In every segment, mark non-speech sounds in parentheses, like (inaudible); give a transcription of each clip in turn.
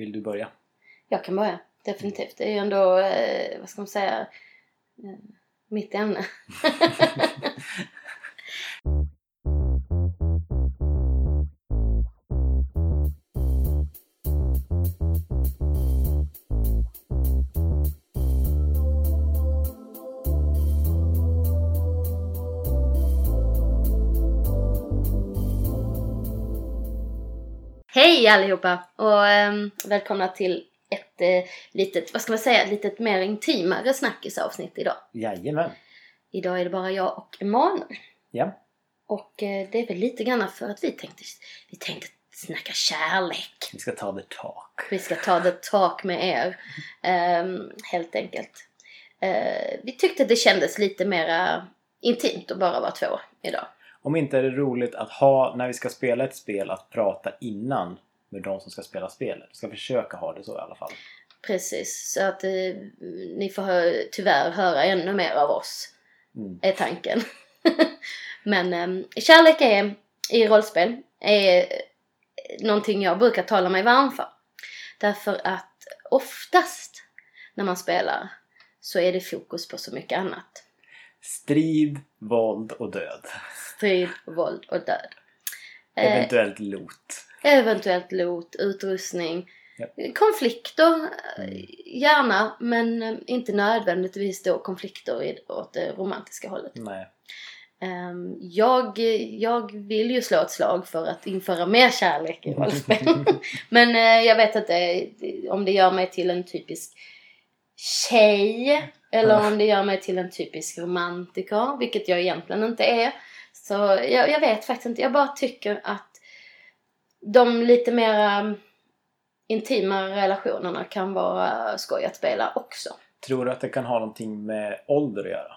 Vill du börja? Jag kan börja, definitivt. Det är ju ändå, eh, vad ska man säga, eh, mitt ämne. (laughs) (laughs) Hej allihopa och ehm, välkomna till ett eh, litet, vad ska man säga, litet mer intimare snackisavsnitt idag. Jajamän. Idag är det bara jag och Emanuel. Ja. Och eh, det är väl lite grann för att vi tänkte, vi tänkte snacka kärlek. Vi ska ta the talk. Vi ska ta det tak med er. ehm, helt enkelt. Eh, vi tyckte det kändes lite mera intimt att bara vara två idag. Om inte är det roligt att ha, när vi ska spela ett spel, att prata innan med de som ska spela spelet. Vi ska försöka ha det så i alla fall. Precis, så att eh, ni får hö- tyvärr höra ännu mer av oss. Mm. är tanken. (laughs) Men eh, kärlek är, i rollspel är någonting jag brukar tala mig varm för. Därför att oftast när man spelar så är det fokus på så mycket annat. Strid, våld och död. Strid, våld och död. Eh, Eventuellt loot. eventuellt loot, utrustning, Japp. konflikter, Mm. gärna men eh, inte nödvändigtvis då konflikter åt det romantiska hållet. Nej. Ehm, jag, jag vill ju slå ett slag för att införa mer kärlek i rollspel. (laughs) Men eh, jag vet inte om det gör mig till en typisk tjej eller om det gör mig till en typisk romantiker, vilket jag egentligen inte är. Så jag, jag vet faktiskt inte. Jag bara tycker att de lite mer intima relationerna kan vara skoj att spela också. Tror du att det kan ha någonting med ålder att göra?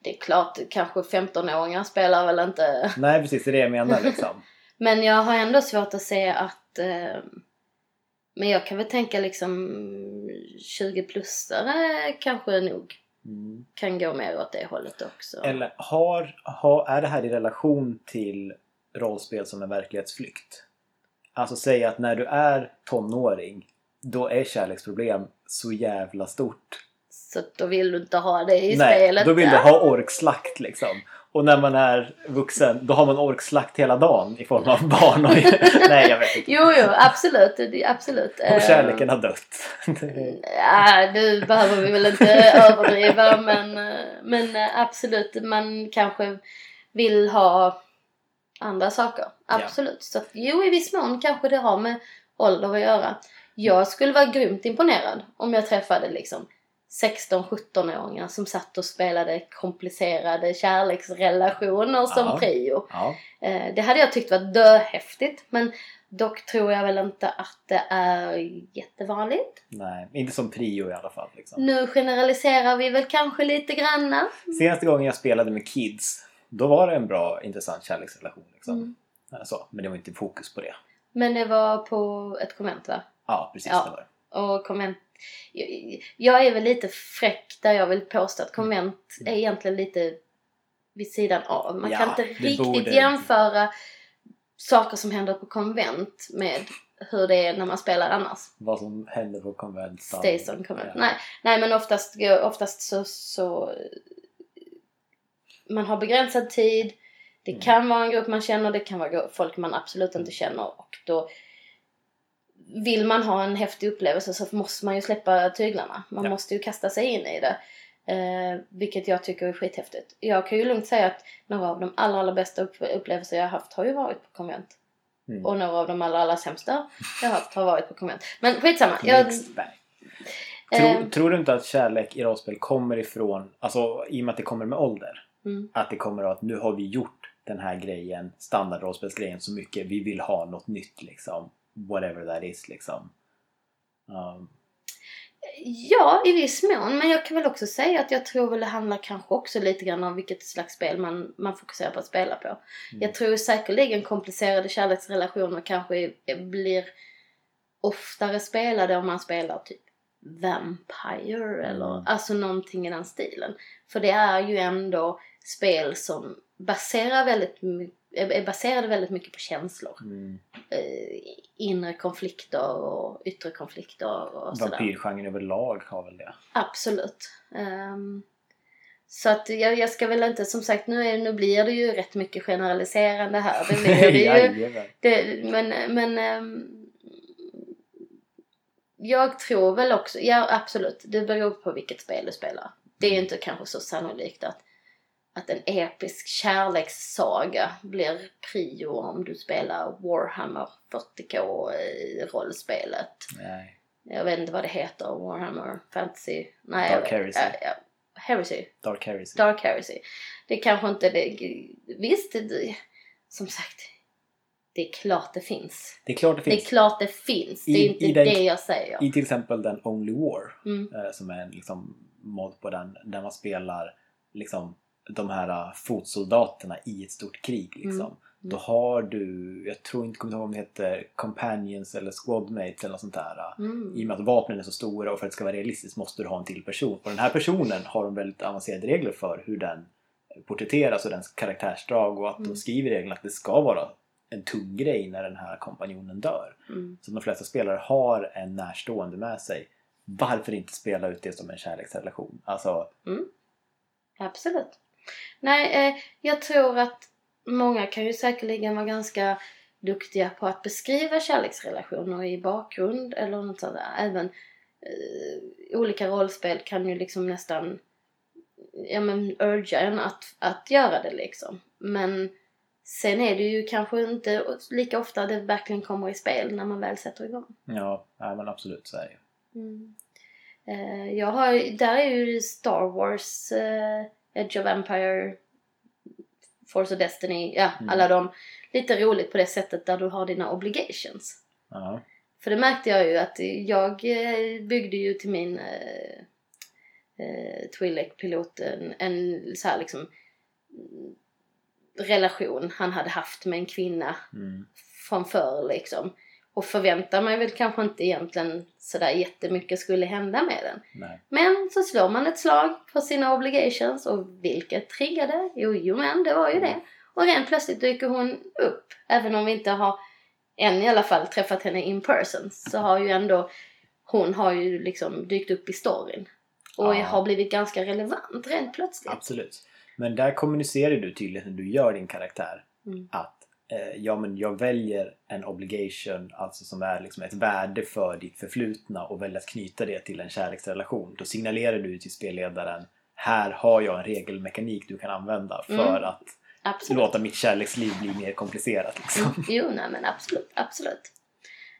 Det är klart, kanske 15-åringar spelar väl inte Nej precis, det är det jag menar liksom. (laughs) Men jag har ändå svårt att se att... Eh, men jag kan väl tänka liksom 20-plussare kanske nog Mm. kan gå mer åt det hållet också. Eller har, har, är det här i relation till rollspel som en verklighetsflykt? Alltså säg att när du är tonåring då är kärleksproblem så jävla stort. Så då vill du inte ha det i Nej, spelet. då vill du ha orkslakt liksom. Och när man är vuxen då har man orkslakt hela dagen i form av (laughs) barn och... Nej, jag vet inte. Jo, jo, absolut. Absolut. Och Eh, kärleken har dött. Ja, nu behöver vi väl inte (laughs) överdriva men, eh, men eh, absolut, man kanske vill ha andra saker. Absolut. Så att, jo, i viss mån kanske det har med ålder att göra. Jag skulle vara grymt imponerad om jag träffade liksom 16-17-åringar som satt och spelade komplicerade kärleksrelationer som Ja. prio. Ja, Eh, Det hade jag tyckt var döhäftigt men dock tror jag väl inte att det är jättevanligt. nej, inte som prio i alla fall. Liksom. Nu generaliserar vi väl kanske lite granna. Senaste gången jag spelade med kids då var det en bra intressant kärleksrelation. Liksom. Mm. Så, men det var inte fokus på det. Men det var på ett konvent va? Ja, precis Ja. det var det. Och konvent... Jag- är väl lite fräck där jag vill påstå att konvent är egentligen lite vid sidan av. Man Ja, kan inte riktigt borde- jämföra saker som händer på konvent med hur det är när man spelar annars. Vad som händer på konvent. Station konvent. Ja. Nej, nej men oftast, oftast så, så... Man har begränsad tid. Det Mm. kan vara en grupp man känner, det kan vara folk man absolut inte känner och då vill man ha en häftig upplevelse så måste man ju släppa tyglarna. Man Ja. måste ju kasta sig in i det. Eh, vilket jag tycker är skithäftigt. Jag kan ju lugnt säga att några av de allra, allra bästa upp- upplevelser jag har haft har ju varit på konvent. Mm. Och några av de allra, allra sämsta jag har haft har varit på konvent. Men skitsamma. Jag, bag. eh, Tror, tror du inte att kärlek i rollspel kommer ifrån, alltså i och med att det kommer med ålder, mm. att det kommer av att nu har vi gjort den här grejen, standardrollspelsgrejen så mycket, vi vill ha något nytt liksom. Whatever that is liksom. Um, Ja, i viss mån. Men jag kan väl också säga att jag tror väl det handlar kanske också lite grann om vilket slags spel man, man fokuserar på att spela på. Mm. Jag tror säkerligen komplicerade kärleksrelationer kanske blir oftare spelade om man spelar typ Vampire eller Mm. alltså någonting i den stilen. För det är ju ändå spel som baserar väldigt my- är baserade väldigt mycket på känslor. Mm. Eh, inre konflikter och yttre konflikter och sådär. Vampyrgenren överlag har väl det. Absolut. Ehm, så att jag, jag ska väl inte, som sagt nu, är, nu blir det ju rätt mycket generaliserande här. Det blir det (laughs) ju. Det, men men ehm, jag tror väl också, ja absolut, det beror på vilket spel du spelar. Det är inte kanske så sannolikt att, att en episk kärlekssaga blir prio om du spelar Warhammer 40K eh, rollspelet. Nej. Jag vet inte vad det heter, Warhammer Fantasy. Nej, Dark Heresy. Ja, ja. Heresy. Dark Heresy. Dark Heresy. Det kanske inte det... Visst, det, som sagt. Det är klart det finns. Det är klart det Det är finns. klart det finns. Det är I- inte i den- det jag säger. I till exempel den Only War. Mm. eh, som är en liksom, mod på den. Där man spelar liksom, de här uh, fotsoldaterna i ett stort krig. Liksom. Mm. Då har du, jag tror inte, kommer inte ihåg om det heter Companions eller Squadmates eller något sånt där. uh, Mm. I och med att vapnen är så stora och för att det ska vara realistiskt måste du ha en till person. Och den här personen har de väldigt avancerade regler för hur den porträtteras och dens karaktärsdrag och att Mm. de skriver i reglerna att det ska vara en tung grej när den här kompanjonen dör. Mm. Så de flesta spelare har en närstående med sig. Varför inte spela ut det som en kärleksrelation? Alltså, Absolut. Nej, eh, jag tror att många kan ju säkerligen vara ganska duktiga på att beskriva kärleksrelationer i bakgrund eller något sånt där. Även eh, olika rollspel kan ju liksom nästan ja men urga en att, att göra det liksom. Men sen är det ju kanske inte lika ofta det verkligen kommer i spel när man väl sätter igång. ja, ja men absolut så är det ju. Mm. Eh, jag har, där är ju Star Wars, eh, Edge of Empire, Force of Destiny, ja Mm. alla de. Lite roligt på det sättet där du har dina obligations. Ja. För det märkte jag ju att jag eh, byggde ju till min eh, eh, Twi'lek-pilot en, en så här liksom mm, relation han hade haft med en kvinna Mm. från förr liksom. Och förväntar mig väl kanske inte egentligen sådär jättemycket skulle hända med den. Nej. Men så slår man ett slag för sina obligations och vilket triggade? Jo, jo men det var ju det. Och rent plötsligt dyker hon upp. Även om vi inte har, än i alla fall, träffat henne in person. Så har ju ändå, hon har ju liksom dykt upp i storyn. Och Ja. har blivit ganska relevant rent plötsligt. Absolut. Men där kommunicerar du tydligt när du gör din karaktär Mm. att ja, men jag väljer en obligation, alltså som är liksom ett värde för ditt förflutna och väljer att knyta det till en kärleksrelation. Då signalerar du till spelledaren här har jag en regelmekanik du kan använda för Mm. att Absolut. låta mitt kärleksliv bli mer komplicerat. Liksom. Mm, Jo, nej men absolut, absolut.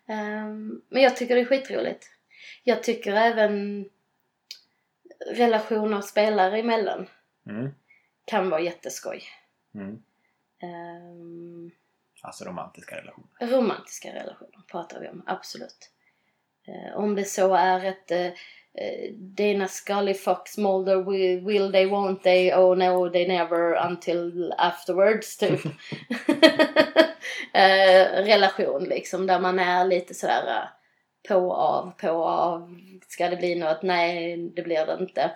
Ehm, men jag tycker det är skitroligt. Jag tycker även relationer spelare emellan Mm. kan vara jätteskoj. Mm. Ehm, Alltså romantiska relationer. romantiska relationer pratar vi om, absolut. Eh, om det så är ett uh, Dana Scully Fox Mulder will, will they won't they oh no they never until afterwards typ. (laughs) (laughs) Relation liksom där man är lite sådär på av på av. Ska det bli något? Nej det blir det inte.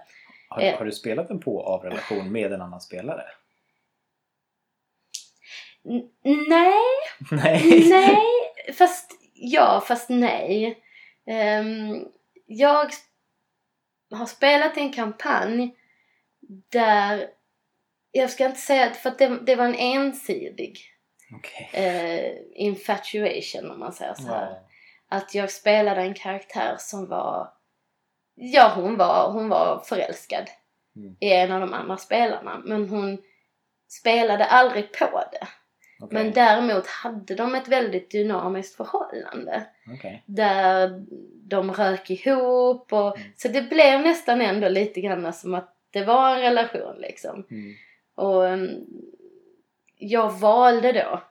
Har, har du spelat en på-av-relation med en annan spelare? Nej (laughs) Nej. Nej, fast ja, fast nej. Ehm, jag har spelat en kampanj där, jag ska inte säga för att det, det var en ensidig Okej. eh, infatuation om man säger så här. Ja. Att jag spelade en karaktär som var, ja hon var, hon var förälskad Mm. i en av de andra spelarna. Men hon spelade aldrig på det. Okej. Men däremot hade de ett väldigt dynamiskt förhållande. Okej. Där de rök ihop och Mm. så det blev nästan ändå lite grann som att det var en relation liksom. Mm. Och um, jag valde då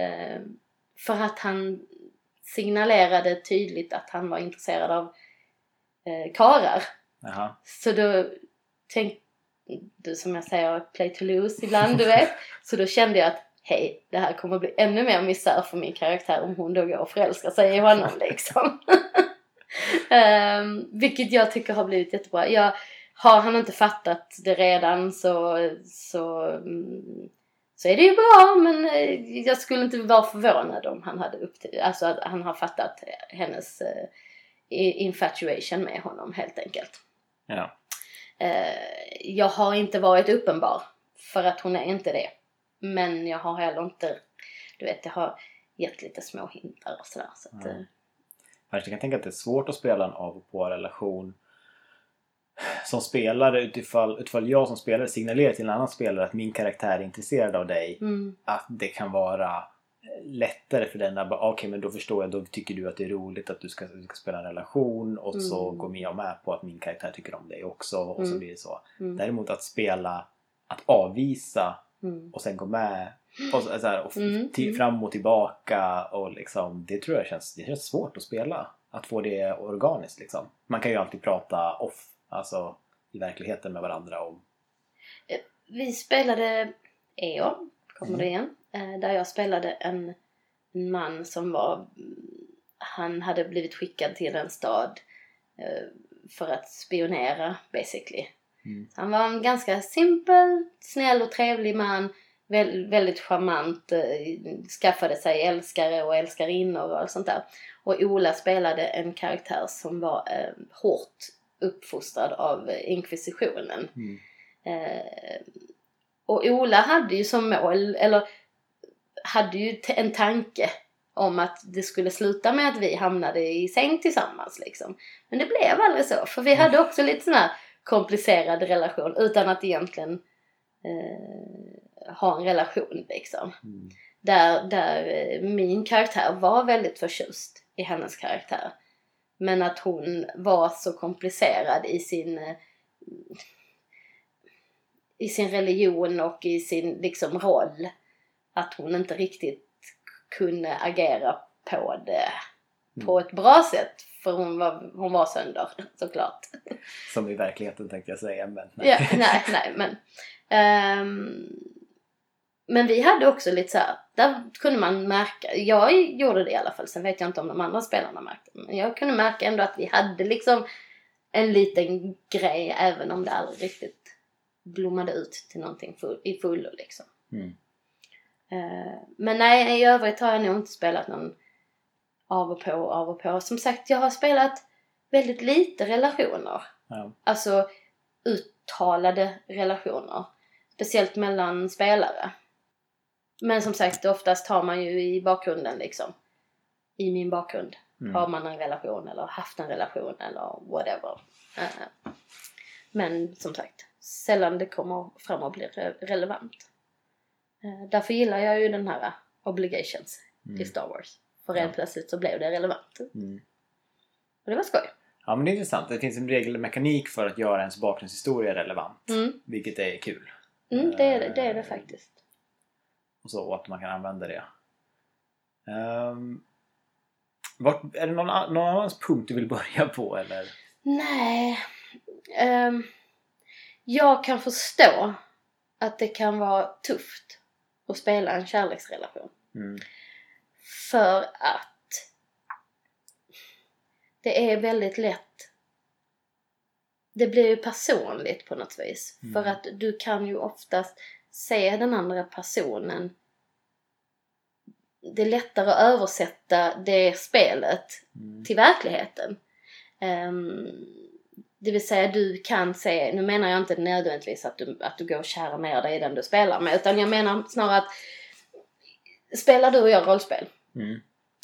eh, för att han signalerade tydligt att han var intresserad av eh, karar. Jaha. Så då tänkte som jag säger, play to lose ibland, du vet. (laughs) Så då kände jag att hej, det här kommer bli ännu mer misär för min karaktär om hon då går och förälskar sig i honom (laughs) liksom. um, (laughs) vilket jag tycker har blivit jättebra. Jag, har han inte fattat det redan så, så, mm, så är det ju bra men eh, jag skulle inte vara förvånad om han hade upp till, alltså att han har fattat hennes eh, infatuation med honom helt enkelt. Ja. Eh, jag har inte varit uppenbar för att hon är inte det. Men jag har heller inte, du vet jag har gett lite små hintar och sådär. Så att, Mm. Jag kan tänka att det är svårt att spela en av och på relation som spelare utifall, utifall jag som spelare signalerar till en annan spelare att min karaktär är intresserad av dig. mm, Att det kan vara lättare för den att bara, okej men då förstår jag, då tycker du att det är roligt att du ska, du ska spela en relation och så Mm. går jag med på att min karaktär tycker om dig också och så Mm. blir det så. mm, Däremot att spela, att avvisa mm. och sen gå med och, så, så här, och Mm, till, mm. fram och tillbaka och liksom, det tror jag känns, det känns svårt att spela. Att få det organiskt liksom. Man kan ju alltid prata off, alltså i verkligheten med varandra om Vi spelade EO, kommer Mm. det igen. Eh, där jag spelade en, man som var... Han hade blivit skickad till en stad eh, för att spionera basically. Mm. Han var en ganska simpel, snäll och trevlig man. Väl, väldigt charmant. Eh, skaffade sig älskare och älskarinnor och allt sånt där. Och Ola spelade en karaktär som var eh, hårt uppfostrad av inkvisitionen. Mm. Eh, och Ola hade ju som mål, eller hade ju en tanke om att det skulle sluta med att vi hamnade i säng tillsammans liksom. Men det blev aldrig så, för vi hade också lite sån här komplicerad relation utan att egentligen eh, ha en relation liksom. Mm. Där, där eh, min karaktär var väldigt förtjust i hennes karaktär. Men att hon var så komplicerad i sin eh, i sin religion och i sin liksom roll att hon inte riktigt kunde agera på det på ett bra sätt. För hon var, hon var sönder (laughs) såklart. Som i verkligheten tänkte jag säga men Ja, nej, nej, men. ehm, men vi hade också lite så här, där kunde man märka, jag gjorde det i alla fall, sen vet jag inte om de andra spelarna märkte men jag kunde märka ändå att vi hade liksom en liten grej även om det aldrig riktigt blommade ut till någonting full, i fullo liksom. Mm. Eh, men nej, i övrigt har jag nog inte spelat någon av och på, av och på. Som sagt, jag har spelat väldigt lite relationer. Ja. Alltså uttalade relationer. Speciellt mellan spelare. Men som sagt, oftast har man ju i bakgrunden liksom. I min bakgrund Mm. har man en relation eller haft en relation eller whatever. Eh, Men som sagt, sällan det kommer fram och blir re- relevant. Eh, Därför gillar jag ju den här obligations Mm. i Star Wars. För rent plötsligt så blev det relevant. Mm. Och det var skoj. Ja men det är intressant. Det finns en regelmekanik för att göra ens bakgrundshistoria relevant. Mm. Vilket är kul. Mm, det, är det, det är det Eh, faktiskt. Och så och att man kan använda det. Um, vart, är det någon, någon annans punkt du vill börja på eller? Nej. Ehm, jag kan förstå att det kan vara tufft att spela en kärleksrelation. Mm. För att det är väldigt lätt det blir ju personligt på något vis. Mm. För att du kan ju oftast se den andra personen det är lättare att översätta det spelet Mm. till verkligheten. Ehm, det vill säga du kan se, nu menar jag inte nödvändigtvis att du, att du går och kärar ner dig i den du spelar med utan jag menar snarare att spelar du och jag rollspel Mm.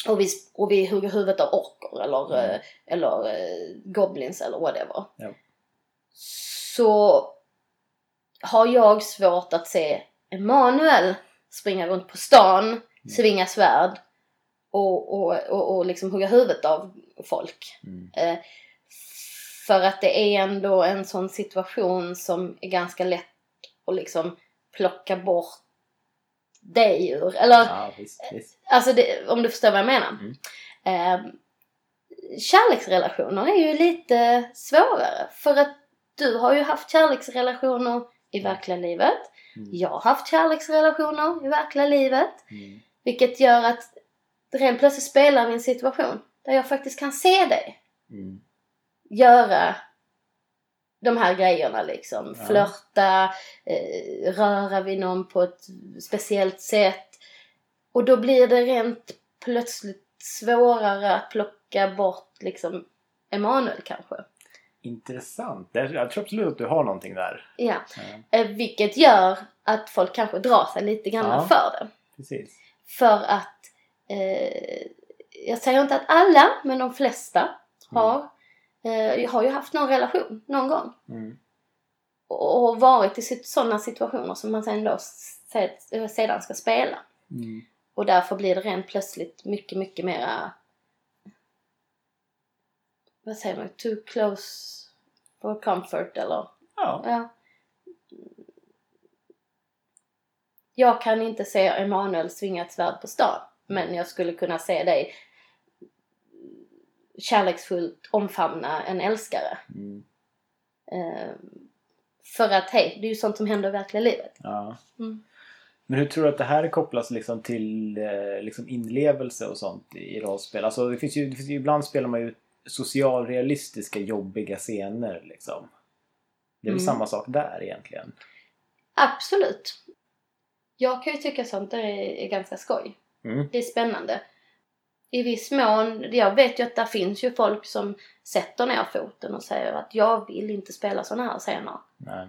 och vi, och vi hugger huvudet av orker eller, Mm. eh, eller eh, goblins eller whatever. Ja. Så har jag svårt att se Emanuel springa runt på stan, svinga svärd och, och, och, och liksom hugga huvudet av folk. Mm. Eh, för att det är ändå en sån situation som är ganska lätt att liksom plocka bort dig ur. Eller Ja visst, visst. Alltså det, om du förstår vad jag menar. Mm. Eh, kärleksrelationer är ju lite svårare. För att du har ju haft kärleksrelationer i verkliga livet. Mm. Jag har haft kärleksrelationer i verkliga livet. Mm. Vilket gör att rent plötsligt spelar vi i en situation där jag faktiskt kan se dig Mm. göra de här grejerna liksom. Ja. Flörta, eh, röra vid någon på ett speciellt sätt. Och då blir det rent plötsligt svårare att plocka bort liksom Emanuel kanske. Intressant. Jag tror absolut att du har någonting där. Ja. Eh, vilket gör att folk kanske drar sig lite grann Ja. för det. precis. För att, eh, jag säger inte att alla, men de flesta har, eh, har ju haft någon relation någon gång. Mm. Och och varit i sådana situationer som man sen då se- sedan ska spela. Mm. Och därför blir det rent plötsligt mycket, mycket mera vad säger man, too close for comfort eller Ja. ja. Jag kan inte se Emanuel svinga ett svärd på stan. Men jag skulle kunna se dig kärleksfullt omfamna en älskare. Mm. Eh, för att hej, det är ju sånt som händer i verkliga livet. ja. Mm. Men hur tror du att det här kopplas liksom till eh, liksom inlevelse och sånt i rollspel? Alltså det finns ju, det finns ju ibland spelar man ju socialrealistiska jobbiga scener liksom. Det är väl Mm. samma sak där egentligen. Absolut. Jag kan ju tycka sånt är, är ganska skoj. Mm. Det är spännande. I viss mån, jag vet ju att det finns ju folk som sätter ner foten och säger att jag vill inte spela såna här scener. Nej.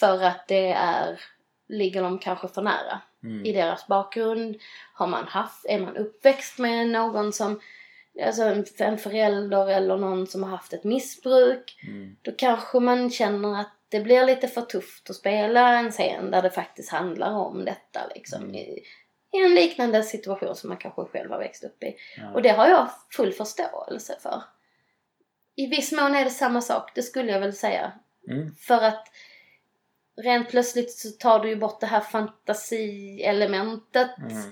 För att det är, ligger de kanske för nära Mm. i deras bakgrund. Har man haft, är man uppväxt med någon som, alltså en, en förälder eller någon som har haft ett missbruk. Mm. Då kanske man känner att det blir lite för tufft att spela en scen där det faktiskt handlar om detta liksom. Mm. I, I en liknande situation som man kanske själv har växt upp i. Ja. Och det har jag full förståelse för. I viss mån är det samma sak, det skulle jag väl säga. Mm. För att rent plötsligt så tar du ju bort det här fantasielementet. Mm. Eh,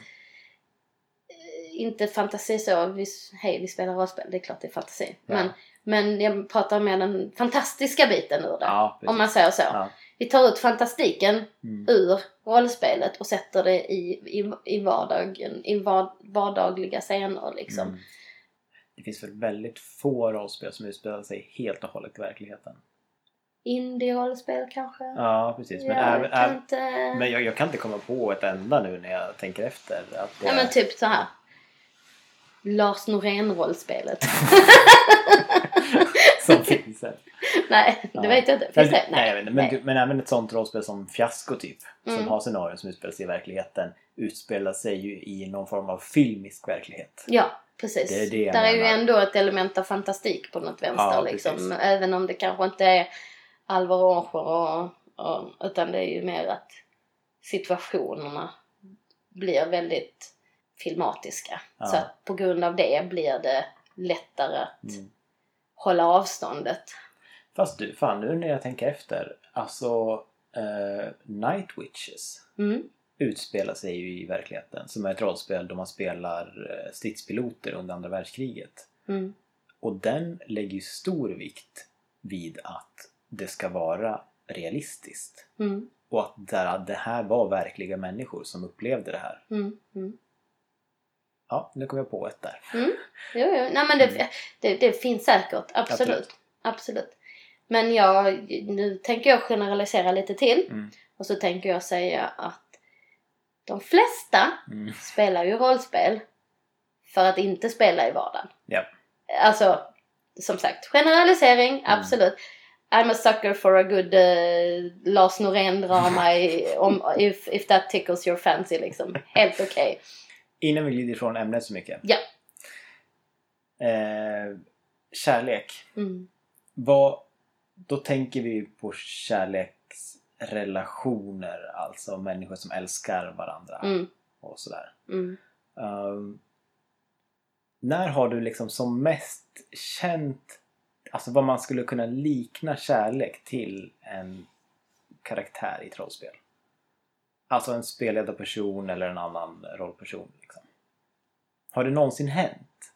Inte fantasi så, vi, hej vi spelar rollspel, det är klart det är fantasi. Ja. Men, men jag pratar med den fantastiska biten ur det. Ja, om man säger så. Ja. Vi tar ut fantastiken Mm. ur rollspelet och sätter det i, i, i vardagen, i var, vardagliga scener liksom. Mm. Det finns väl väldigt få rollspel som utspelar sig helt och hållet i verkligheten. Indie-rollspel kanske? Ja, precis. Men, jag kan även, inte... men jag, jag kan inte komma på ett enda nu när jag tänker efter. Att det Ja men typ så här. Lars Norén-rollspelet. (laughs) (laughs) som finns här. (laughs) Nej, det vet jag inte. Finns det? Nej, jag vet inte. Men, Nej. men även ett sånt rollspel som Fiasko typ. Som Mm. har scenarion som utspelar sig i verkligheten. Utspelar sig ju i någon form av filmisk verklighet. Ja, precis. Det är det Där är ju ändå ett element av fantastik på något vänster Ja, liksom. precis. Även om det kanske inte är Alvar Ånger och, och, utan det är ju mer att situationerna blir väldigt filmatiska. Ja. Så att på grund av det blir det lättare att Mm. Hålla avståndet. Fast du, fan nu när jag tänker efter. Alltså, eh, Night Witches Mm. utspelar sig ju i verkligheten. Som är ett rollspel då man spelar eh, stridspiloter under andra världskriget. Mm. Och den lägger ju stor vikt vid att det ska vara realistiskt. Mm. Och att där, det här var verkliga människor som upplevde det här. Mm. Mm. Ja, nu kom jag på ett där. Jo, jo. Nej, men det, det, det finns säkert. Absolut. Absolut. Absolut. Men jag, nu tänker jag generalisera lite till. Mm. Och så tänker jag säga att de flesta Mm. spelar ju rollspel för att inte spela i vardagen. Ja. Alltså, som sagt, generalisering, absolut. I'm a sucker for a good uh, Lars Norén-drama if, if that tickles your fancy liksom. Helt okej. Innan vi glider ifrån ämnet så mycket. Ja. Eh, kärlek. Mm. Vad, då tänker vi på kärleksrelationer. Alltså människor som älskar varandra. Mm. Och sådär. Mm. Um, när har du liksom som mest känt alltså vad man skulle kunna likna kärlek till en karaktär i ett rollspel? Alltså en spelledarperson eller en annan rollperson. Liksom. Har det någonsin hänt?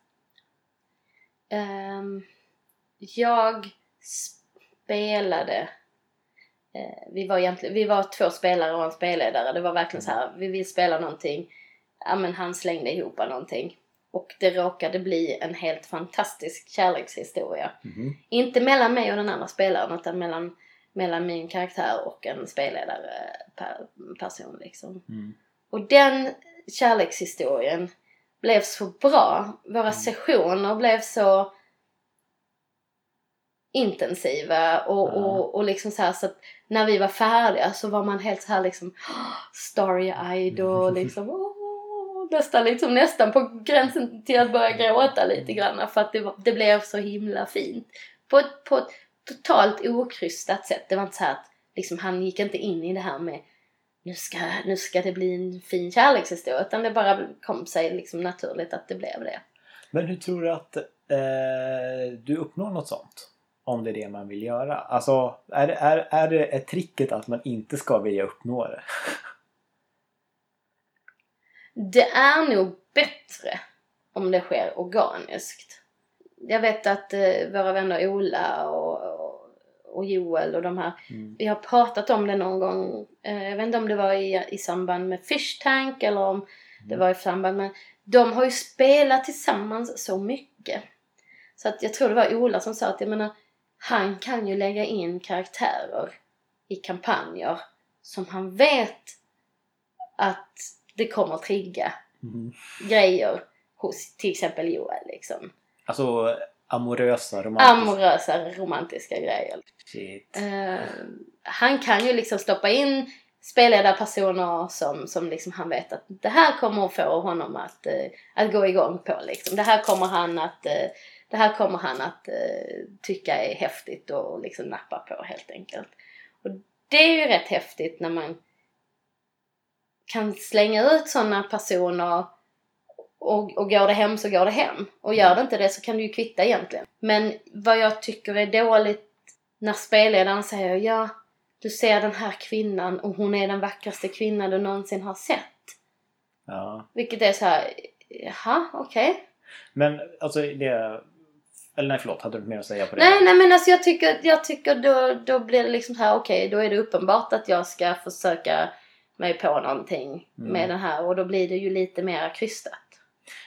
Ehm, jag spelade eh, vi, var egentligen, vi var två spelare och en spelledare. Det var verkligen så här, vi vill spela någonting. Ja men han slängde ihop någonting. Och det råkade bli en helt fantastisk kärlekshistoria. Mhm. Inte mellan mig och den andra spelaren utan mellan, mellan min karaktär och en spelledarperson liksom. Mm. Och den kärlekshistorien blev så bra. Våra Mm. sessioner blev så intensiva och, Ja. och, och liksom så här så att när vi var färdiga så var man helt så här liksom starry-eyed och liksom åh, nästan liksom nästan på gränsen till att börja gråta lite grann för att det, det blev så himla fint. På på ett totalt okrystat sätt. Det var inte så att liksom, han gick inte in i det här med nu ska, nu ska det bli en fin kärlekshistoria utan det bara kom sig liksom naturligt att det blev det. Men hur tror du att eh, du uppnår något sånt? Om det är det man vill göra. Alltså, är, det- är, är det ett tricket att man inte ska vilja uppnå det? Det är nog bättre om det sker organiskt. Jag vet att eh, våra vänner Ola och, och, Joel och de här, Mm. vi har pratat om det någon gång, eh, jag vet inte om det var i, i samband med Fish Tank eller om det var i samband med, de har ju spelat tillsammans så mycket. Så att jag tror det var Ola som sa att jag menar, han kan ju lägga in karaktärer i kampanjer som han vet att det kommer trigga Mhm. grejer hos till exempel Joel liksom. Alltså amorösa, romantiska... Amorösa romantiska grejer. Eh, han kan ju liksom stoppa in spelledarpersoner som, som liksom han vet att det här kommer att få honom att, eh, att gå igång på liksom. Det här kommer han att, eh, det här kommer han att tycka är häftigt och liksom nappa på helt enkelt. Och det är ju rätt häftigt när man kan slänga ut sådana personer och, och går det hem så går det hem. Och gör det inte det så kan du ju kvitta egentligen. Men vad jag tycker är dåligt när spelledaren säger ja, du ser den här kvinnan och hon är den vackraste kvinnan du någonsin har sett. Ja. Vilket är så här, jaha, okej. Men alltså det... Eller nej förlåt, hade du mer att säga på det? Nej, nej men alltså jag tycker, jag tycker då, då blir det liksom så här, okej, då är det uppenbart att jag ska försöka mig på någonting Mm. med den här och då blir det ju lite mer krystat.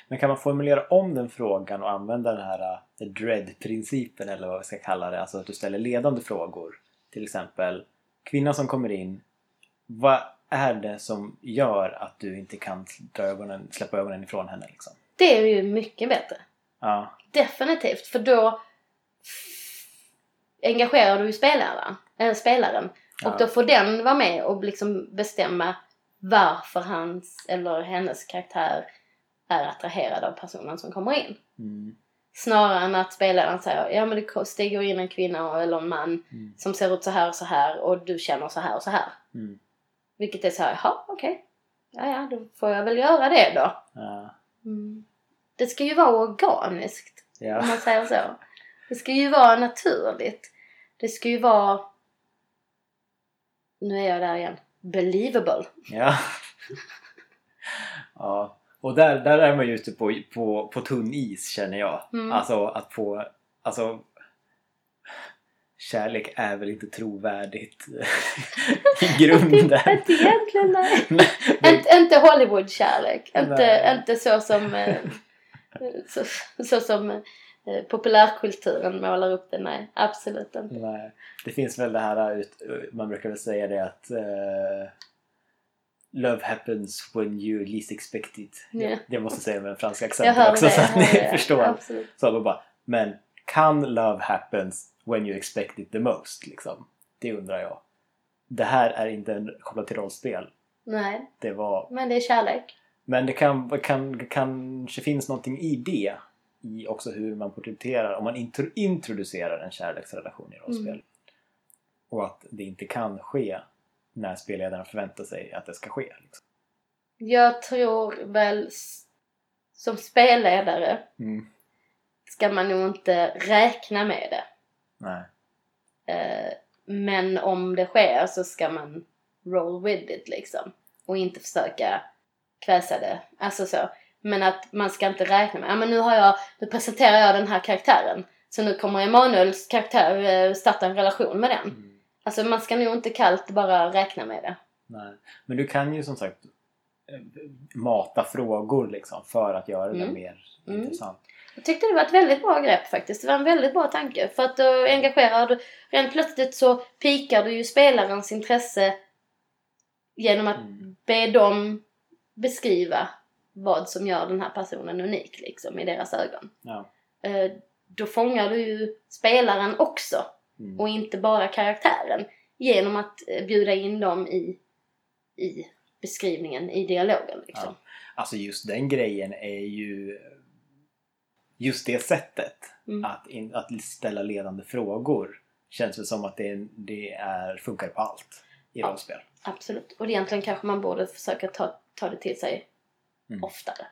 Men kan man formulera om den frågan och använda den här uh, dread-principen eller vad vi ska kalla det? Alltså att du ställer ledande frågor. Till exempel, kvinnan som kommer in. Vad är det som gör att du inte kan dra ögonen, släppa ögonen ifrån henne? Liksom? Det är ju mycket bättre. Ja, Definitivt, för då engagerar du ju spelaren. Äh, spelaren. Ja. Och då får den vara med och liksom bestämma varför hans eller hennes karaktär är attraherad av personen som kommer in. mm, Snarare än att spelaren säger ja men det stiger in en kvinna eller en man Mm. som ser ut så här och så här och du känner så här och så här. mm, Vilket är så här, jaha okej. Ja ja, då får jag väl göra det då. ja, Mm. Det ska ju vara organiskt. om ja, man säger så. Det ska ju vara naturligt. Det ska ju vara... Nu är jag där igen. Believable. ja. (laughs) ja. Och där, där är man ju ute på, på, på tunn is känner jag. Mm. Alltså att få... Alltså, kärlek är väl inte trovärdigt (laughs) i grunden. inte egentligen nej. (laughs) Nej, inte, inte Hollywood-kärlek. Inte, inte så som, eh, (laughs) så, så som eh, populärkulturen målar upp det. Nej, absolut inte. Nej, det finns väl det här ut, man brukar väl säga det att eh, Love happens when you least expect it. Ja. Det jag måste säga med Jag accenten hör också det. så att ni det. förstår. Absolut. Så bara, men kan love happens when you expect it the most? Liksom? Det undrar jag. Det här är inte en, kopplat till rollspel. Nej, Det var, men det är kärlek. men det kan, kan, kanske finns någonting i det. I också hur man porträtterar, om man intro, introducerar en kärleksrelation i rollspel. Mm. Och att det inte kan ske när spelledaren förväntar sig att det ska ske. Liksom. Jag tror väl som spelledare Mm. ska man nog inte räkna med det. Nej. Eh, men om det sker så ska man roll with it liksom. Och inte försöka kväsa det. Alltså så. Men att man ska inte räkna med, ja men nu har jag, nu presenterar jag den här karaktären. Så nu kommer Emanuels karaktär eh, starta en relation med den. Mm. Alltså man ska nog inte kallt bara räkna med det. Nej. Men du kan ju som sagt eh, mata frågor liksom för att göra det Mm. mer Mm. intressant. Jag tyckte det var ett väldigt bra grepp faktiskt. Det var en väldigt bra tanke. För att då engagerar du, rent plötsligt så pikar du ju spelarens intresse genom att Mm. be dem beskriva vad som gör den här personen unik liksom i deras ögon. Ja. Eh, Då fångar du ju spelaren också Mm. och inte bara karaktären genom att eh, bjuda in dem i, i beskrivningen, i dialogen liksom. Alltså just den grejen är ju just det sättet Mm. att, in, att ställa ledande frågor känns väl som att det, det är, funkar på allt i Ja. rollspel. Absolut. Och egentligen kanske man borde försöka ta, ta det till sig Mm. oftare.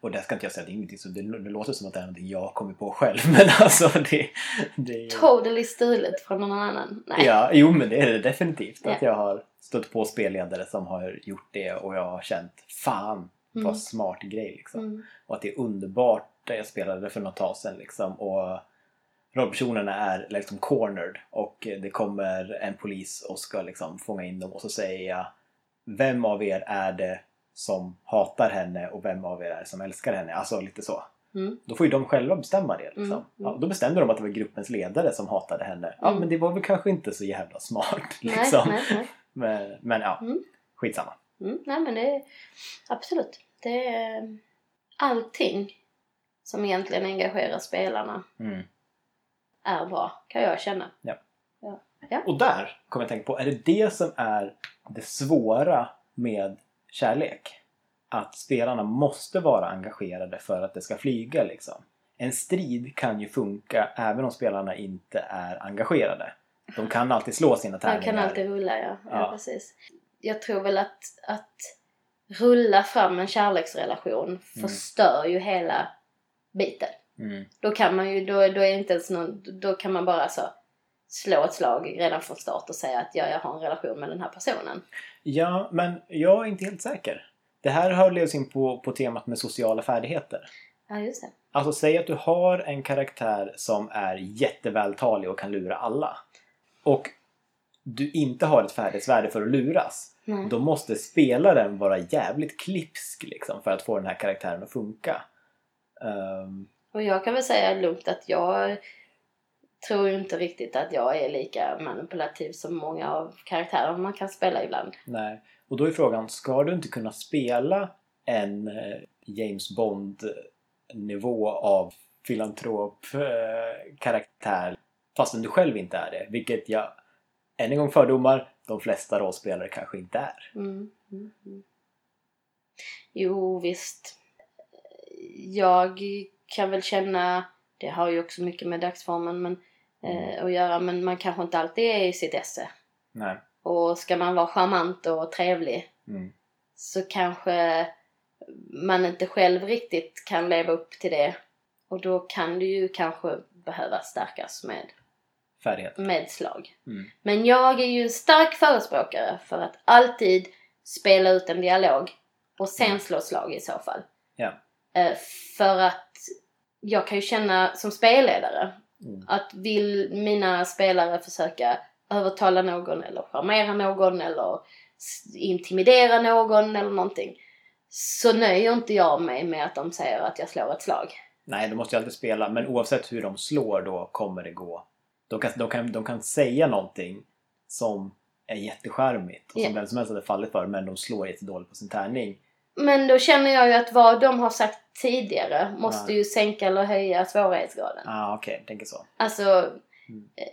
Och det ska inte jag säga, det är ingenting som, det, det låter som att det är någonting jag kommit på själv (laughs) men alltså det, det är ju... Totally stulet från någon annan. Nej. Ja, jo men det är det definitivt. Att Ja. jag har stött på spelledare som har gjort det och jag har känt fan vad Mm. smart grej liksom. Mm. Och att det är underbart. Jag spelade för något tag sedan liksom och rollpersonerna är liksom cornered och det kommer en polis och ska liksom fånga in dem och så säger jag Vem av er är det som hatar henne och vem av er är som älskar henne? Alltså lite så. Mm. Då får ju de själva bestämma det. Liksom. Mm, mm. Ja, då bestämde de att det var gruppens ledare som hatade henne. Ja, Mm. men det var väl kanske inte så jävla smart. Nej, Liksom. nej, nej. Men, men ja, Mm. skitsamma. Mm, nej men det är absolut. Det är allting som egentligen engagerar spelarna är bra, kan jag känna. Och där kommer jag att tänka på, är det det som är det svåra med kärlek? Att spelarna måste vara engagerade för att det ska flyga liksom. En strid kan ju funka även om spelarna inte är engagerade. De kan alltid slå sina tärningar. kan alltid rulla, ja. ja. Ja. precis. Jag tror väl att, att rulla fram en kärleksrelation förstör ju hela biten. Mm. Då kan man ju, då, då är det inte ens någon, då kan man bara så slå ett slag redan från start och säga att ja, jag har en relation med den här personen. Ja, men jag är inte helt säker. Det här har oss in på, på temat med sociala färdigheter. Ja, just det. Alltså säg att du har en karaktär som är jättevältalig och kan lura alla. Och du inte har ett färdighetsvärde för att luras. Nej. Då måste spelaren vara jävligt klipsk liksom för att få den här karaktären att funka. Ehm, Och jag kan väl säga lugnt att jag tror inte riktigt att jag är lika manipulativ som många av karaktärerna man kan spela ibland. nej. Och då är frågan, ska du inte kunna spela en eh, James Bond nivå av filantrop eh, fastän du själv inte är det? Vilket jag, än en gång fördomar, de flesta rollspelare kanske inte är. Mm, mm, mm. Jo, visst. Jag kan väl känna, det har ju också mycket med dagsformen men, eh, att göra, men man kanske inte alltid är i sitt esse. Nej. Och ska man vara charmant och trevlig Mm. så kanske man inte själv riktigt kan leva upp till det. Och då kan det ju kanske behöva stärkas med, Färdighet. med slag. Mm. Men jag är ju en stark förespråkare för att alltid spela ut en dialog och sen Mm. slå slag i så fall. Ja. Eh, För att jag kan ju känna som spelledare Mm. att vill mina spelare försöka övertala någon eller charmera någon eller intimidera någon eller någonting så nöjer inte jag mig med att de säger att jag slår ett slag. Nej, de måste ju alltid spela, men oavsett hur de slår då kommer det gå. De kan, de kan, de kan säga någonting som är jättecharmigt och som Ja. vem som helst hade fallit för, men de slår jättedåligt på sin tärning. Men då känner jag ju att vad de har sagt tidigare måste Nej. ju sänka eller höja svårighetsgraden. Ah, okej, jag tänker så. Alltså... Mm. eh,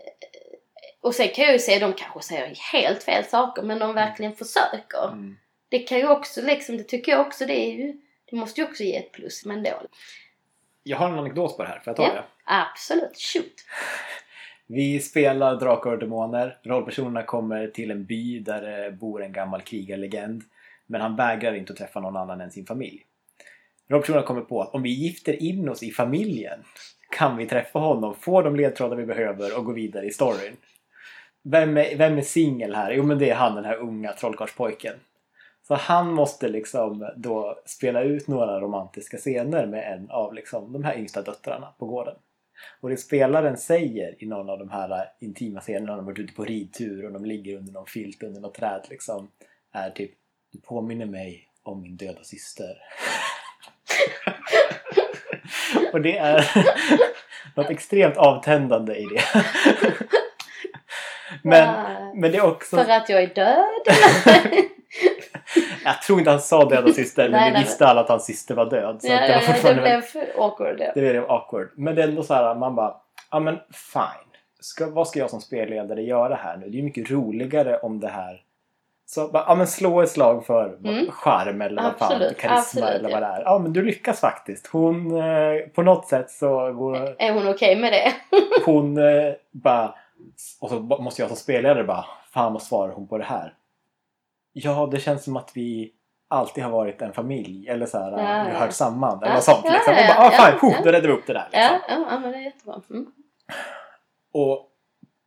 Och sen kan jag ju säga, de kanske säger helt fel saker men de verkligen försöker. Mm. Det kan ju också liksom, det tycker jag också, det är ju... Det måste ju också ge ett plus, men då. Jag har en anekdot på det här, får jag ta Ja. det? Absolut, shoot! (laughs) Vi spelar Drakar och Demoner. Rollpersonerna kommer till en by där det bor en gammal krigarlegend. Men han vägrar inte att träffa någon annan än sin familj. Rollpersonerna kommer på att om vi gifter in oss i familjen kan vi träffa honom, få de ledtrådar vi behöver och gå vidare i storyn. Vem är, vem är singel här? Jo men det är han, den här unga trollkarlspojken. Så han måste liksom då spela ut några romantiska scener med en av liksom de här yngsta döttrarna på gården. Och det spelaren säger i någon av de här intima scenerna när de varit ute på ridtur och de ligger under någon filt under något träd liksom är typ du påminner mig om min döda syster. (laughs) och det är (laughs) något extremt avtändande i det. (laughs) men, Wow. men det är också... För att jag är död? Jag tror inte han sa döda syster, men Nej, vi visste alla att hans syster var död. Så ja, det ja, var ja, det fortfarande blev awkward. Ja. Det blev awkward. Men det är ändå så här, man bara, ja men fine. Ska, vad ska jag som spelledare göra här nu? Det är ju mycket roligare om det här... Så bara, ja men slå ett slag för Mm. charm eller vad fan, karisma absolut, eller vad det är. Ja men du lyckas faktiskt. Hon, eh, på något sätt så går Är hon okej med det? (laughs) hon eh, bara... Och så måste jag som spelledare bara, fan vad svarar hon på det här? Ja, det känns som att vi alltid har varit en familj. Eller så här, Ja, vi har hört samman. Eller Ja, något sånt. ja, liksom. ja, och bara, ah, fine, ja. då räddar vi upp det där. Liksom. Ja, ja, ja men det är jättebra. Mm. Och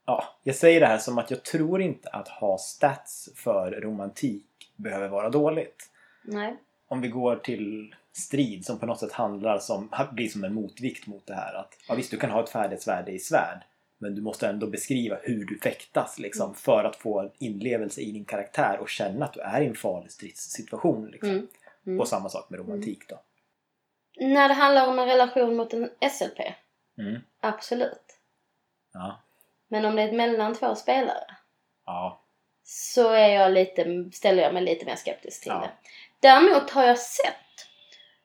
ja, jag säger det här som att jag tror inte att ha stats för romantik behöver vara dåligt. Nej. Om vi går till strid som på något sätt handlar som, blir som en motvikt mot det här. Att, ja, visst, du kan ha ett färdighetsvärde i svärd. Men du måste ändå beskriva hur du fäktas liksom, Mm. för att få en inlevelse i din karaktär och känna att du är i en farlig stridssituation. Liksom. Mm. Mm. Och samma sak med romantik då. När det handlar om en relation mot en SLP, Mm. absolut. Ja. Men om det är mellan två spelare Ja. så är jag lite, ställer jag mig lite mer skeptisk till Ja. det. Däremot har jag sett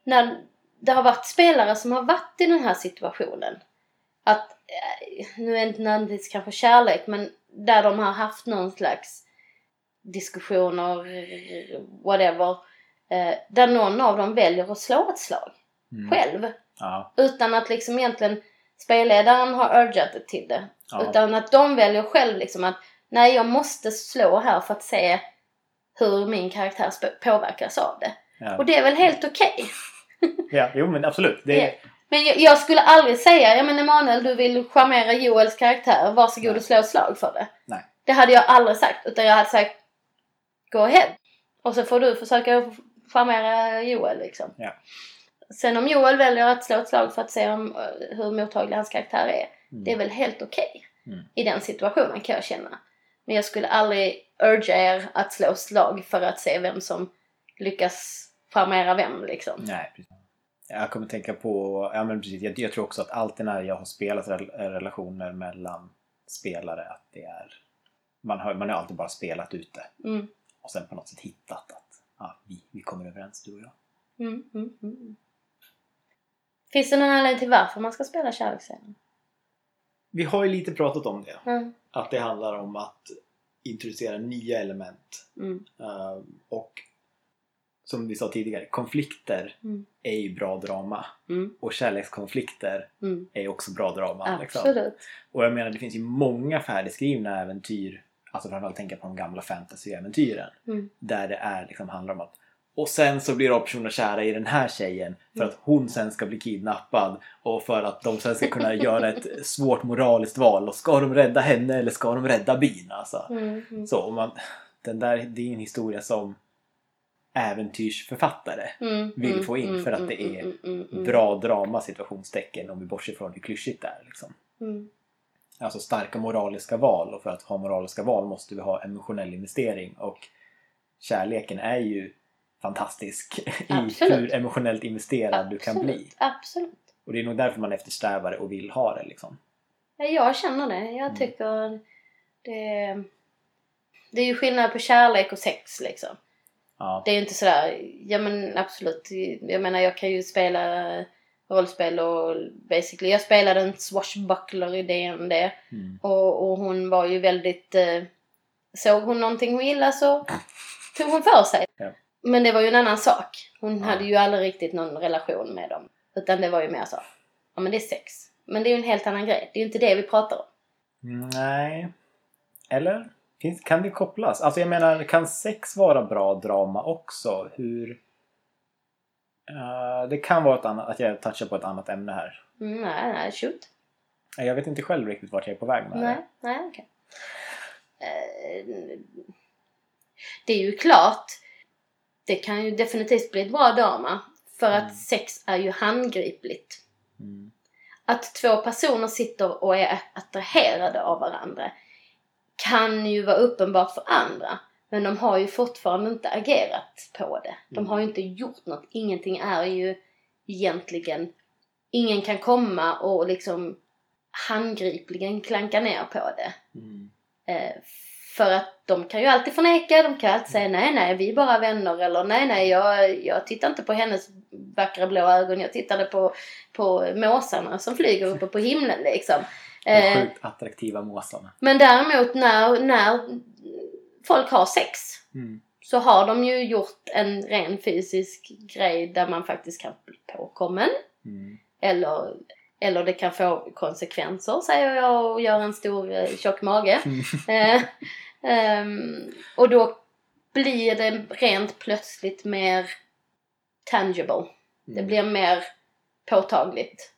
när det har varit spelare som har varit i den här situationen att, eh, nu är det inte nödvändigtvis kanske kärlek, men där de har haft någon slags diskussioner, whatever, eh, där någon av dem väljer att slå ett slag Mm. själv. Ja. Utan att liksom egentligen spelledaren har urgat det till det. Ja. Utan att de väljer själv liksom att nej jag måste slå här för att se hur min karaktär påverkas av det. Ja. Och det är väl helt okej. ja, jo men absolut. Det, Ja. Men jag, jag skulle aldrig säga, ja men Emanuel du vill charmera Joels karaktär, varsågod Nej. och slå slag för det. Nej. Det hade jag aldrig sagt, utan jag hade sagt go ahead. Och så får du försöka charmera Joel liksom. Ja. Sen om Joel väljer att slå ett slag för att se om, eh, hur mottaglig hans karaktär är, Mm. det är väl helt okej. Mm. I den situationen kan jag känna. Men jag skulle aldrig urga er att slå slag för att se vem som lyckas charmera vem liksom. Nej, precis. Jag kommer tänka på, ja men precis, jag, jag tror också att alltid när jag har spelat rel- relationer mellan spelare att det är, man har, man har alltid bara spelat ute Mm. och sen på något sätt hittat att ja, vi, vi kommer överens du och jag. Mm, mm, mm. Finns det någon anledning till varför man ska spela kärleksscenen? Vi har ju lite pratat om det. Mm. Att det handlar om att introducera nya element. Mm. Eh, och som vi sa tidigare, konflikter Mm. är ju bra drama. Mm. Och kärlekskonflikter Mm. är också bra drama. liksom. Absolut. Och jag menar det finns ju många färdigskrivna äventyr, alltså framförallt tänka på de gamla fantasyäventyren. Mm. Där det är, liksom, handlar om att och sen så blir rollpersonerna kära i den här tjejen för att hon sen ska bli kidnappad och för att de sen ska kunna göra ett (laughs) svårt moraliskt val. Och ska de rädda henne eller ska de rädda byn? Alltså. Mm. Mm. Så, man, den där, det är en historia som äventyrsförfattare Mm. vill Mm. få in Mm. för att Mm. det är bra drama situationstecken om vi bortser från hur klyschigt det är. Liksom. Alltså starka moraliska val och för att ha moraliska val måste vi ha emotionell investering och kärleken är ju fantastisk (laughs) i Absolut. hur emotionellt investerad du kan bli. Absolut. Absolut. Och det är nog därför man eftersträvar det och vill ha det liksom. Ja, Jag känner det. Jag Mm. tycker det... Det är ju skillnad på kärlek och sex liksom. Ja, Det är ju inte sådär, ja men absolut. Jag menar jag kan ju spela rollspel och basically, jag spelade en swashbuckler i D&D mm. och, och hon var ju väldigt, eh, såg hon någonting hon gillade så tog hon för sig. Ja. Men det var ju en annan sak. Hon Ja. hade ju aldrig riktigt någon relation med dem. Utan det var ju mer så, ja men det är sex. Men det är ju en helt annan grej. Det är ju inte det vi pratar om. Nej. Eller? Kan det kopplas? Alltså jag menar, kan sex vara bra drama också? Hur... Eh, det kan vara annat, att jag touchar på ett annat ämne här. Mm, nej, nej, shoot. Jag vet inte själv riktigt vart jag är på väg med Nej, det. nej, okej. Eh, det är ju klart, det kan ju definitivt bli ett bra drama. För Mm. att sex är ju handgripligt. Mm. Att två personer sitter och är attraherade av varandra kan ju vara uppenbart för andra. Men de har ju fortfarande inte agerat på det. De Mm. har ju inte gjort något. Ingenting är ju egentligen... Ingen kan komma och liksom handgripligen klanka ner på det. Mm. Eh, för att de kan ju alltid förneka, de kan alltid säga nej nej vi är bara vänner eller nej nej jag, jag tittar inte på hennes vackra blå ögon, jag tittade på, på måsarna som flyger uppe på himlen liksom. De Eh, sjukt attraktiva måsarna. men däremot när, när folk har sex Mm. så har de ju gjort en ren fysisk grej där man faktiskt kan bli påkommen. Mm. Eller, eller det kan få konsekvenser säger jag och gör en stor eh, tjock mage. (laughs) Eh, ehm, och då blir det rent plötsligt mer tangible. Det Mm. blir mer påtagligt.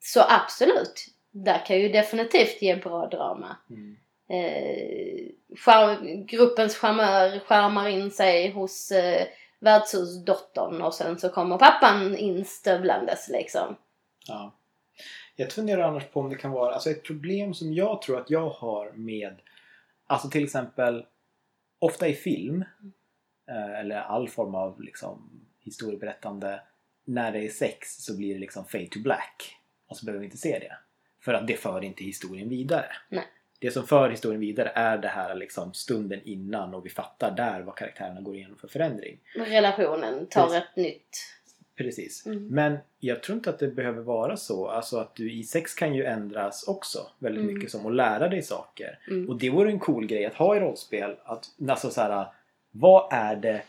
Så absolut, där kan ju definitivt ge bra drama. Mm. Eh, skär, gruppens charmör skärmar in sig hos eh, värdshusdottern och sen så kommer pappan instövlandes liksom. Ja. Jag funderar annars på om det kan vara alltså ett problem som jag tror att jag har med Alltså till exempel ofta i film eh, eller all form av liksom, historieberättande när det är sex så blir det liksom fade to black och så behöver vi inte se det. För att det för inte historien vidare. Nej. Det som för historien vidare är det här liksom stunden innan och vi fattar där vad karaktärerna går igenom för förändring. Relationen tar Precis. ett nytt... Precis. Mm. Men jag tror inte att det behöver vara så. Alltså att du i sex kan ju ändras också väldigt Mm. mycket som att lära dig saker. Mm. Och det vore en cool grej att ha i rollspel. Att, alltså så här, vad är det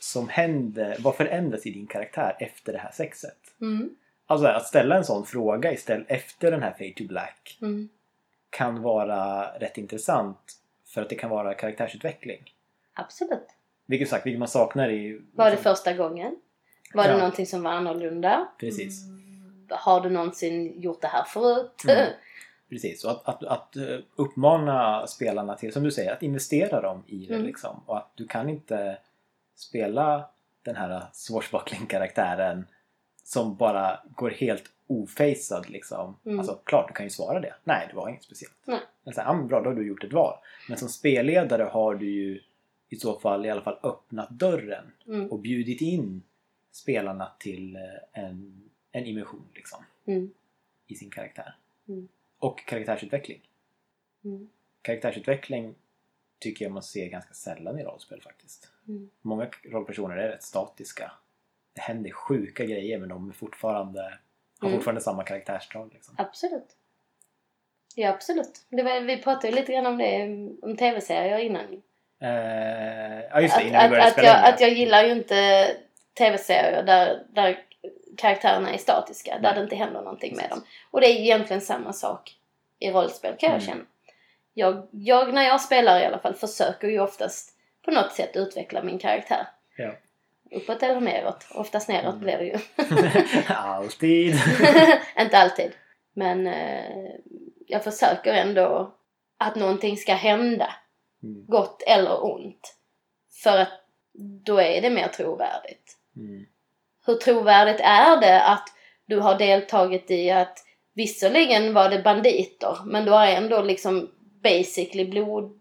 som händer, vad förändras i din karaktär efter det här sexet? Mm. Alltså att ställa en sån fråga istället efter den här Fade to Black Mm. kan vara rätt intressant för att det kan vara karaktärsutveckling. Absolut. Vilket sagt, vilket man saknar i... Var det första gången? Var Ja. det någonting som var annorlunda? Precis. Mm. Har du någonsin gjort det här förut? Mm. (laughs) Precis, och att, att, att eh, uppmana spelarna till, som du säger, att investera dem i det Mm. liksom. Och att du kan inte spela den här swashbuckling-karaktären som bara går helt ofacad liksom. Mm. Alltså klart, du kan ju svara det. Nej, det var inget speciellt. Nej. Men så här, men bra, då har du gjort ett val. Men som spelledare har du ju i så fall i alla fall öppnat dörren Mm. och bjudit in spelarna till eh, en, en immersion liksom Mm. i sin karaktär. Mm. Och karaktärsutveckling. Mm. Karaktärsutveckling tycker jag man ser ganska sällan i rollspel faktiskt. Mm. Många rollpersoner är rätt statiska. Det händer sjuka grejer men de är fortfarande, har Mm. fortfarande samma karaktärsdrag. Liksom. Absolut. Ja, absolut. Var, vi pratade ju lite grann om det, om tv-serier innan. Eh, ja just det, Att, innan vi att, började att, spela jag, in att jag gillar ju inte tv-serier där, där karaktärerna är statiska, där Nej. det inte händer någonting med dem. Och det är egentligen samma sak i rollspel kan jag Mm. känna. Jag, jag, när jag spelar i alla fall, försöker ju oftast på något sätt utveckla min karaktär. Ja. Uppåt eller neråt. Oftast neråt Mm. blir det ju. (laughs) (laughs) Alltid! (laughs) inte alltid. Men eh, jag försöker ändå att någonting ska hända. Mm. Gott eller ont. För att då är det mer trovärdigt. Mm. Hur trovärdigt är det att du har deltagit i att visserligen var det banditer men du har ändå liksom basically blod,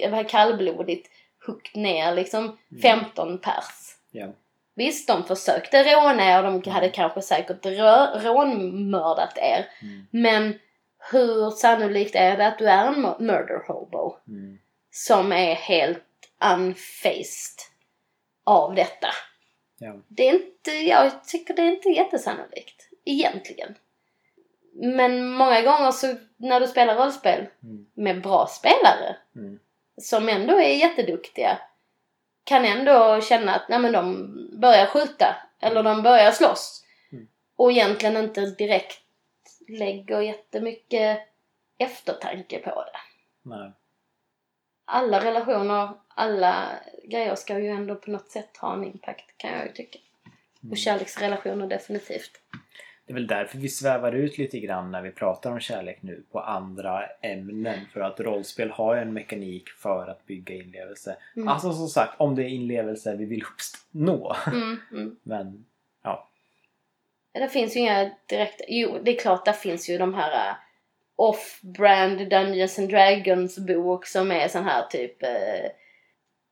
eh, kallblodigt huggit ner liksom Mm. 15 pers. Ja. Visst, de försökte råna er, de hade kanske säkert rå- rånmördat er. Mm. Men hur sannolikt är det att du är en mu- murder hobo Mm. som är helt unfaced av detta? Ja. Det är inte, jag tycker det är inte jättesannolikt. Egentligen. Men många gånger så när du spelar rollspel Mm. med bra spelare Mm. som ändå är jätteduktiga kan ändå känna att nej, men de börjar skjuta eller de börjar slåss. Mm. Och egentligen inte direkt lägger jättemycket eftertanke på det. Nej. Alla relationer, alla grejer ska ju ändå på något sätt ha en impact kan jag ju tycka. Mm. Och kärleksrelationer definitivt. Det är väl därför vi svävar ut lite grann när vi pratar om kärlek nu på andra ämnen. För att rollspel har en mekanik för att bygga inlevelse. Mm. Alltså som sagt, om det är inlevelse vi vill uppnå. Mm, mm. (laughs) Men ja. Det finns ju inga direkta... Jo, det är klart det finns ju de här uh, off-brand Dungeons and Dragons bok som är sån här typ uh,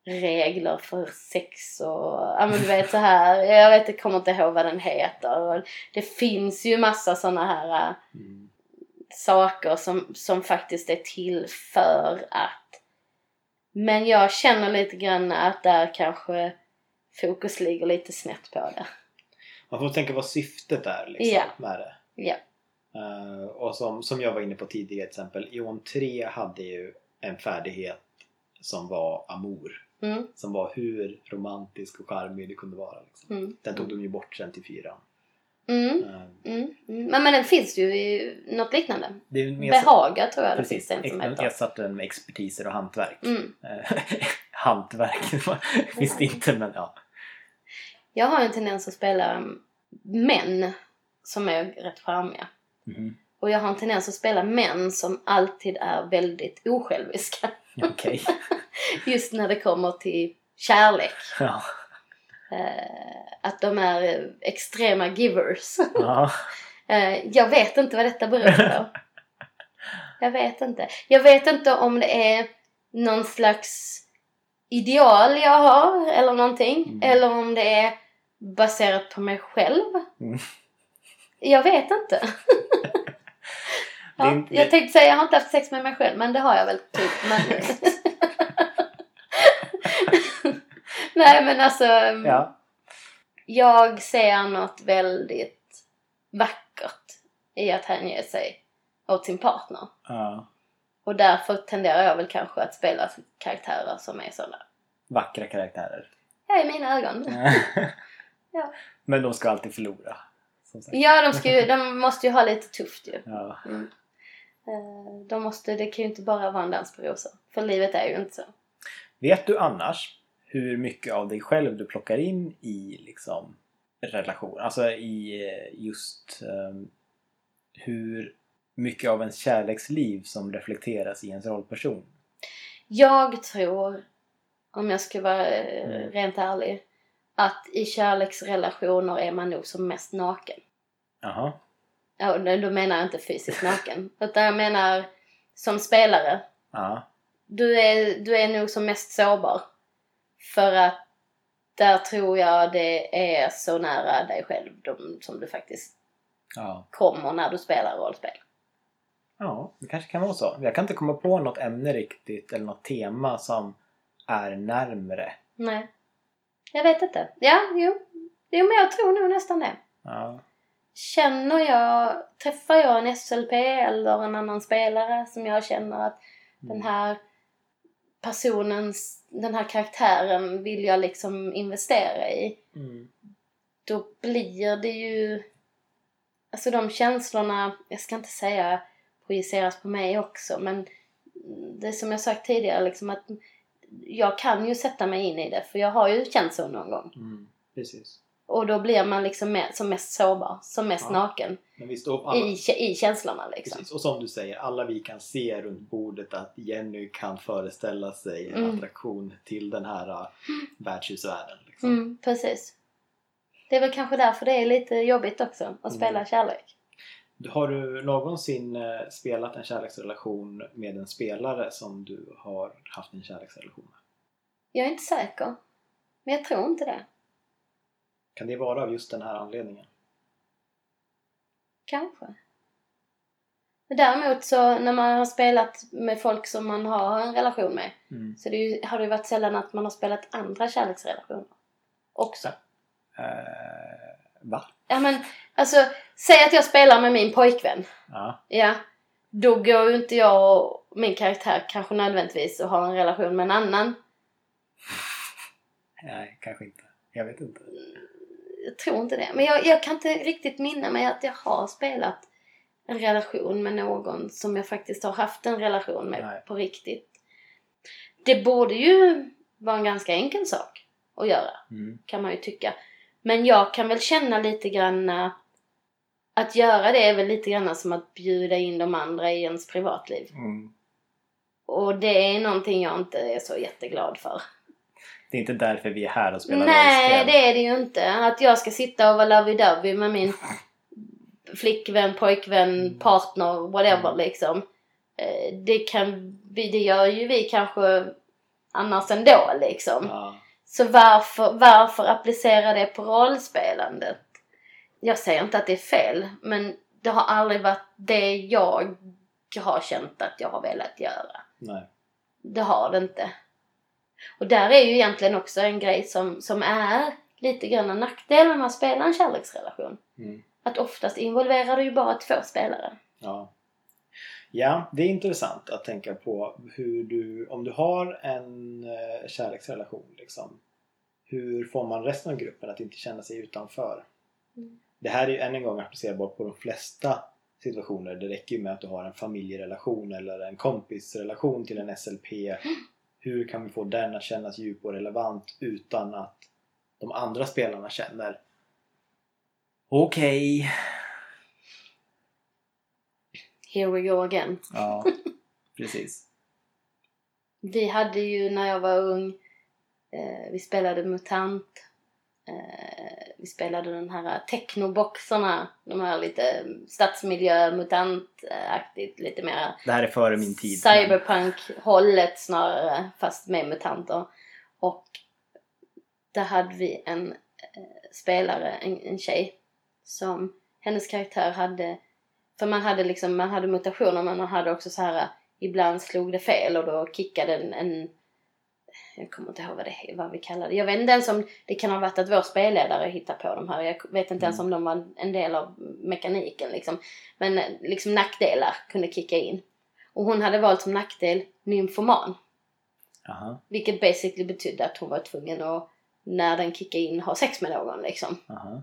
regler för sex och ja men du vet så här. Jag vet, jag kommer inte ihåg vad den heter. Och det finns ju massa såna här äh, Mm. saker som, som faktiskt är till för att. Men jag känner lite grann att där kanske fokus ligger lite snett på det. Man får tänka vad syftet är liksom, Ja. med det. Ja. Eh, och som, som jag var inne på tidigare till exempel. Ion 3 hade ju en färdighet som var amour. Mm, Som var hur romantisk och charmig det kunde vara. Liksom. mm, Den tog de ju bort sen till fyran. mm, Eh, mm, mm. Men, men den finns ju i något liknande. det är mer Behaga tror jag det Precis, finns en som heter. ersatte den med expertiser och hantverk. Mm. Eh, (laughs) hantverk (laughs) finns det inte men ja. Jag har en tendens att spela män som är rätt charmiga. Mhm. Och jag har en tendens att spela män som alltid är väldigt osjälviska. Okej. (laughs) Just när det kommer till kärlek. Ja. Eh, att de är eh, extrema givers. Ja. (laughs) Eh, jag vet inte vad detta beror på. Jag vet inte. Jag vet inte om det är någon slags ideal jag har eller någonting. Mm. Eller om det är baserat på mig själv. Mm. Jag vet inte. (laughs) Ja, jag tänkte säga jag har inte haft sex med mig själv men det har jag väl typ. Men... (laughs) (laughs) Nej men alltså. ja. Jag ser något väldigt vackert i att hänge sig åt sin partner. ja. Och därför tenderar jag väl kanske att spela karaktärer som är sådana. Vackra karaktärer. Ja, i mina ögon. Ja. (laughs) Men de ska alltid förlora. Ja, de, ska ju, de måste ju ha lite tufft ju. Ja. Mm. Eh, De måste, det kan ju inte bara vara en dans på rosor. För livet är ju inte så. Vet du annars hur mycket av dig själv du plockar in i liksom relation? Alltså i eh, just ehm, hur mycket av ens kärleksliv som reflekteras i ens rollperson? Jag tror, om jag ska vara eh, Mm. rent ärlig, att i kärleksrelationer är man nog som mest naken. Jaha. Ja, då menar jag inte fysiskt naken. (laughs) Utan jag menar som spelare. Ja. Du är, du är nog som mest sårbar. För att där tror jag det är så nära dig själv de, som du faktiskt Ja. kommer när du spelar rollspel. Ja, det kanske kan vara så. Jag kan inte komma på något ämne riktigt eller något tema som är närmre. Nej. Jag vet inte. Ja, jo. Jo, men jag tror nog nästan det. Ja. Känner jag, träffar jag en SLP eller en annan spelare som jag känner att den här personens, den här karaktären vill jag liksom investera i. Mm. Då blir det ju, alltså de känslorna, jag ska inte säga projiceras på mig också men det är som jag sagt tidigare liksom att jag kan ju sätta mig in i det för jag har ju känt så någon gång. Mm. Precis. Och då blir man liksom mer, som mest sårbar, som mest Ja. naken visst, alla, i, i känslorna liksom. precis. och som du säger, alla vi kan se runt bordet att Jenny kan föreställa sig en Mm. attraktion till den här uh, värdshusvärlden. Liksom. Mm, precis. Det är väl kanske därför det är lite jobbigt också att spela Mm. kärlek. Har du någonsin eh, spelat en kärleksrelation med en spelare som du har haft en kärleksrelation med? Jag är inte säker. Men jag tror inte det. Kan det vara av just den här anledningen? Kanske. Däremot så när man har spelat med folk som man har en relation med Mm. så det ju, har det ju varit sällan att man har spelat andra kärleksrelationer också. Eh, va? Ja men alltså, säg att jag spelar med min pojkvän. Ja. Ja. Då går ju inte jag och min karaktär kanske nödvändigtvis och har en relation med en annan. Nej, kanske inte. Jag vet inte. Jag tror inte det. Men jag, jag kan inte riktigt minna mig att jag har spelat en relation med någon som jag faktiskt har haft en relation med Nej. på riktigt. Det borde ju vara en ganska enkel sak att göra, Mm. kan man ju tycka. Men jag kan väl känna lite grann att göra det är väl lite grann som att bjuda in de andra i ens privatliv. Mm. Och det är någonting jag inte är så jätteglad för. Det är inte därför vi är här och spelar Nej, det är det ju inte. Att jag ska sitta och vara lovey-dovey med min flickvän, pojkvän, partner, whatever Mm. liksom. Eh, Det, kan, vi- det gör ju vi kanske annars ändå liksom. Ja. Så varför, varför applicera det på rollspelandet? Jag säger inte att det är fel, men det har aldrig varit det jag har känt att jag har velat göra. Nej. Det har det inte. Och där är ju egentligen också en grej som, som är lite grann en nackdel när man spelar en kärleksrelation. Mm. Att oftast involverar du ju bara två spelare. Ja. ja, det är intressant att tänka på hur du, om du har en eh, kärleksrelation liksom. Hur får man resten av gruppen att inte känna sig utanför? Mm. Det här är ju än en gång applicerbart på de flesta situationer. Det räcker ju med att du har en familjerelation eller en kompisrelation till en SLP. Hur kan vi få den att kännas djup och relevant utan att de andra spelarna känner Okej. Here we go again. Ja, (laughs) precis. Vi hade ju när jag var ung, eh, vi spelade MUTANT. Eh, vi spelade den här technoboxarna, de här lite stadsmiljö, MUTANT-aktigt, lite mer Det här är före min tid. cyberpunk-hållet snarare, fast med mutanter. Och där hade vi en eh, spelare, en, en tjej, som hennes karaktär hade, för man hade liksom, man hade mutationer men man hade också så här ibland slog det fel och då kickade en, en jag kommer inte ihåg vad, det, vad vi kallar det. Jag vet inte ens om det kan ha varit att vår spelledare hittade på de här. Jag vet inte ens Mm. om de var en del av mekaniken liksom. Men eh, liksom nackdelar kunde kicka in. Och hon hade valt som nackdel nymfoman. Aha, Vilket basically betydde att hon var tvungen att när den kickade in ha sex med någon liksom. aha.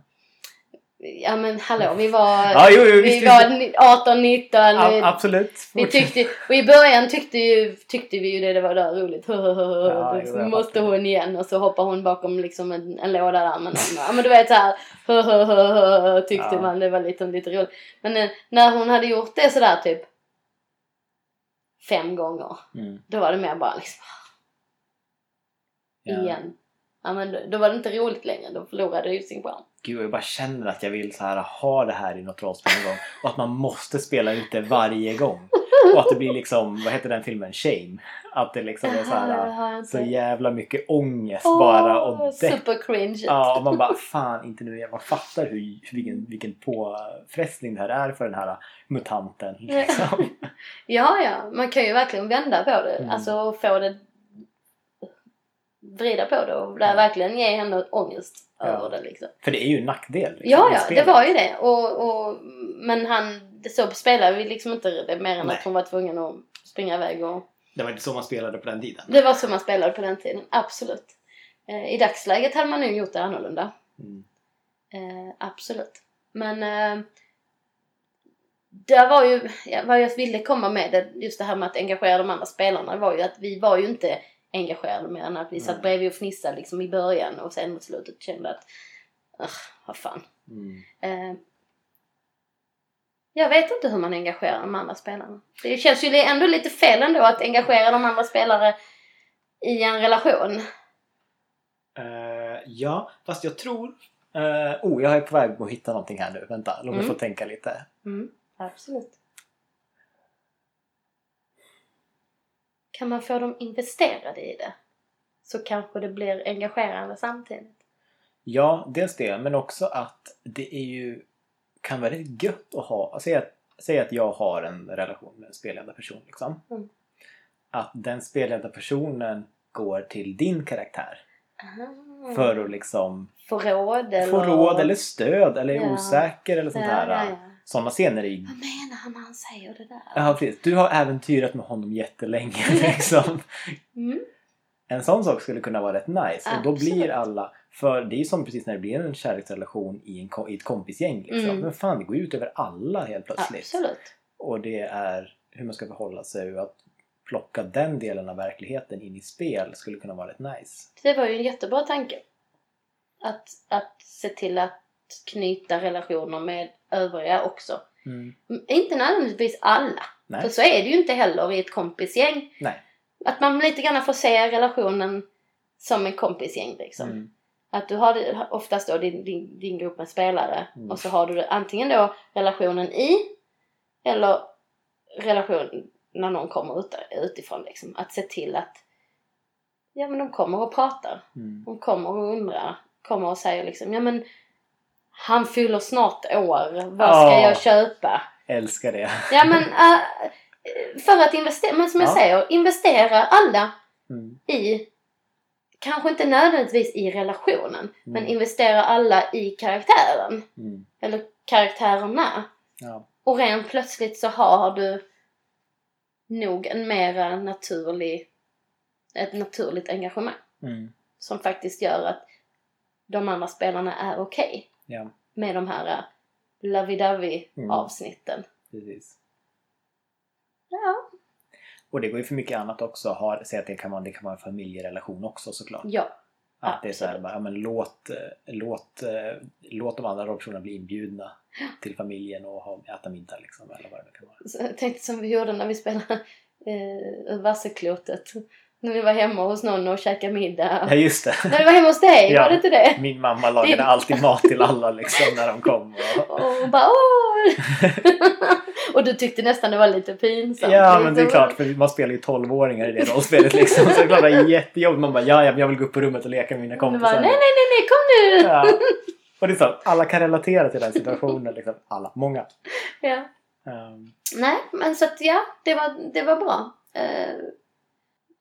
Ja men hallå, vi var, Ja, jo, jo, vi var ni- 18, 19. A- absolut. Vi tyckte, och i början tyckte, ju, tyckte vi ju det, det var där roligt. Ja, jo, jag måste hon igen och så hoppar hon bakom liksom en, en låda där någon. Ja men du vet såhär, tyckte Ja. man det var lite, lite roligt. Men eh, när hon hade gjort det sådär typ fem gånger, Mm. då var det mer bara liksom Ja. igen. Ja men då, var det inte roligt längre, då förlorade det ju sin charm. Gud, jag bara känner att jag vill så här ha det här i något rollspel någon gång. Och att man måste spela ut det varje gång. Och att det blir liksom, vad heter den filmen? Shame. Att det liksom är så här så jävla mycket ångest Åh, bara. Och super cringe. ja, och man bara fan inte nu. Jag bara fattar hur, vilken, vilken påfrestning det här är för den här mutanten. Liksom. (laughs) Ja, ja. Man kan ju verkligen vända på det. Mm. Alltså få det... Vrida på det och där verkligen ge henne ångest Ja. över det liksom. För det är ju en nackdel. Liksom, Ja, ja, det var ju det. Och, och, men han, det så spelade vi liksom inte det mer än Nej. att hon var tvungen att springa iväg och... Det var inte så man spelade på den tiden. Det var så man spelade på den tiden, absolut. Eh, I dagsläget hade man nu gjort det annorlunda. Mm. Eh, absolut. Men eh, det var ju, ja, vad jag ville komma med, det, just det här med att engagera de andra spelarna, var ju att vi var ju inte engagerade mer än att vi satt Nej. bredvid och fnissade liksom i början och sen mot slutet kände att, "Ugh, vad fan. Mm. Eh, jag vet inte hur man engagerar de andra spelarna. Det känns ju ändå lite fel ändå att engagera de andra spelare i en relation. Eh, ja, fast jag tror... eh, oh, jag är på väg att hitta någonting här nu. Vänta, låt mig Mm. få tänka lite. Mm, absolut. Kan man få dem investerade i det så kanske det blir engagerande samtidigt. Ja, dels det, men också att det är ju kan vara väldigt gött att ha. Säg att, säg att jag har en relation med en spelledda person. Liksom. Mm. Att den spelledda personen går till din karaktär Ah. för att liksom Få råd eller... få råd eller stöd eller är Ja. osäker eller sånt Ja, här. ja, ja. Sådana scener är ju... Menar han när han säger det där? Ja, precis. Du har äventyrat med honom jättelänge (laughs) liksom. Mm. En sån sak skulle kunna vara rätt nice. Och då blir alla... För det är ju som precis när det blir en kärleksrelation i, en, i ett kompisgäng. Liksom. Mm. Men fan, det går ju ut över alla helt plötsligt. Absolut. Och det är hur man ska förhålla sig och att plocka den delen av verkligheten in i spel skulle kunna vara rätt nice. Det var ju en jättebra tanke. Att, att se till att knyta relationer med övriga också. Mm. Inte nödvändigtvis alla. Nej. För så är det ju inte heller i ett kompisgäng. Nej. Att man lite grann får se relationen som en kompisgäng liksom. Mm. Att du har oftast då din, din, din grupp med spelare Mm. och så har du antingen då relationen i eller relation när någon kommer ut, utifrån liksom. Att se till att Ja men de kommer och pratar. Mm. De kommer och undrar. Kommer och säger liksom, ja men han fyller snart år. Vad ska Ja. jag köpa? Älskar det. Ja men äh, (laughs) för att investera, men som jag Ja. säger, investera alla Mm. i, kanske inte nödvändigtvis i relationen, men Mm. investera alla i karaktären. Mm. Eller karaktärerna. Ja. Och rent plötsligt så har du nog en mera naturlig, ett naturligt engagemang. Mm. Som faktiskt gör att de andra spelarna är okej Ja, med de här äh, lovey-dovey Mm. avsnitten. precis. Ja. Och det går ju för mycket annat också. Har, säg att det kan vara, det kan vara en familjerelation också såklart. Ja. Att det är så här, absolut. bara, ja, men låt, eh, låt, eh, låt de andra rollpersonerna bli inbjudna till familjen och ha, äta middag liksom. Eller vad det kan vara. Så tänkte som vi gjorde när vi spelade eh, Vasseklotet. När vi var hemma hos någon och käkade middag. Ja just det. När vi var hemma hos dig, Ja. var det inte det? Min mamma lagade alltid mat till alla liksom när de kom. Och... (laughs) Och bara åh! (laughs) och du tyckte nästan det var lite pinsamt. Ja men det är liksom. klart för man spelar ju 12-åringar i det rollspelet liksom. Så det är klart det är jättejobbigt. Man bara ja, ja jag vill gå upp på rummet och leka med mina kompisar. bara nej, nej, nej, nej, kom nu! Ja. (laughs) Och det är så, alla kan relatera till den situationen liksom. Alla, många. Ja. Ehm, Nej, men så att ja, det var, det var bra. Uh,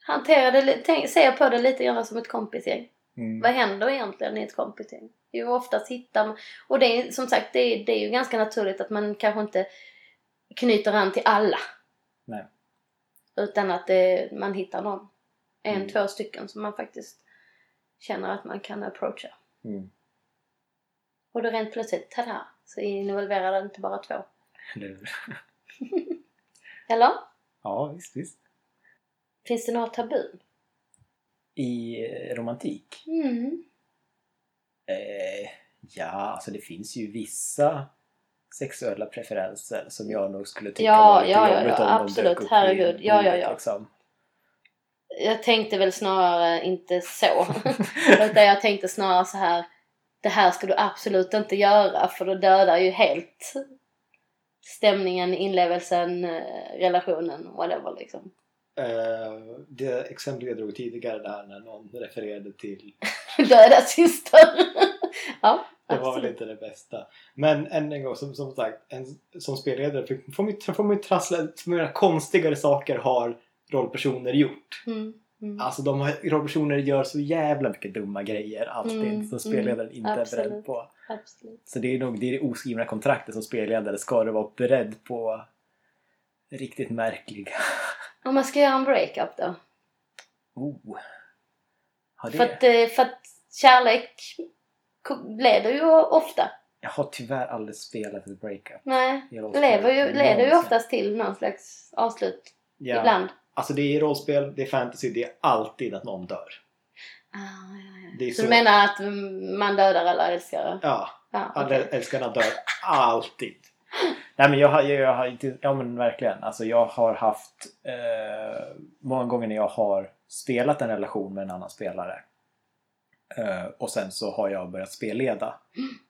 hanterade, tänk, ser på det lite grann som ett kompisgäng. mm. Vad händer egentligen i ett kompisgäng? Jo, oftast hittar man... Och det är som sagt, det är, det är ju ganska naturligt att man kanske inte knyter an till alla. Nej. Utan att det, man hittar någon. En, Mm. två stycken som man faktiskt känner att man kan approacha. Mm. Och då rent plötsligt, tada, så involverar det inte bara två. (laughs) Eller? Ja visst, visst. Finns det några tabun? I eh, romantik? Mm. Eh, ja, alltså det finns ju vissa sexuella preferenser som jag nog skulle tycka Ja, var lite ja, ja, jobbigt ja, om de absolut. dök upp Herregud. vid Ja, ja, ja. Liksom. Jag tänkte väl snarare inte så. (laughs) (laughs) Utan jag tänkte snarare så här. Det här ska du absolut inte göra för då dödar ju helt stämningen, inlevelsen, eh, relationen, whatever liksom. Eh, det exempel jag drog tidigare där när någon refererade till (laughs) Döda syster. (laughs) ja, Det var väl inte det bästa. Men än en gång, som, som sagt, en, som spelledare får man ju- får man trassla... Många konstigare saker har rollpersoner gjort. Mm, mm. Alltså de har, rollpersoner gör så jävla mycket dumma grejer alltid Mm, som spelledaren inte är absolut. beredd på. Absolut. Så det är nog det, är det oskrivna kontraktet som spelledare. Ska du vara beredd på riktigt märkliga... (laughs) Om man ska göra en breakup då? Oh. För det... att, eh, för att kärlek leder ju ofta. Jag har tyvärr aldrig spelat ett breakup. Nej, lever ju, leder ju oftast till någon slags avslut Ja. ibland. Alltså det är rollspel, det är fantasy, det är alltid att någon dör. Ah, ja, ja. Så så- du menar att man dödar alla älskare? Ja, Ja, alla älskarna dör alltid. (laughs) Nej men jag har, jag har inte, ja men verkligen. Alltså jag har haft eh, många gånger när jag har spelat en relation med en annan spelare. Eh, och sen så har jag börjat spelleda.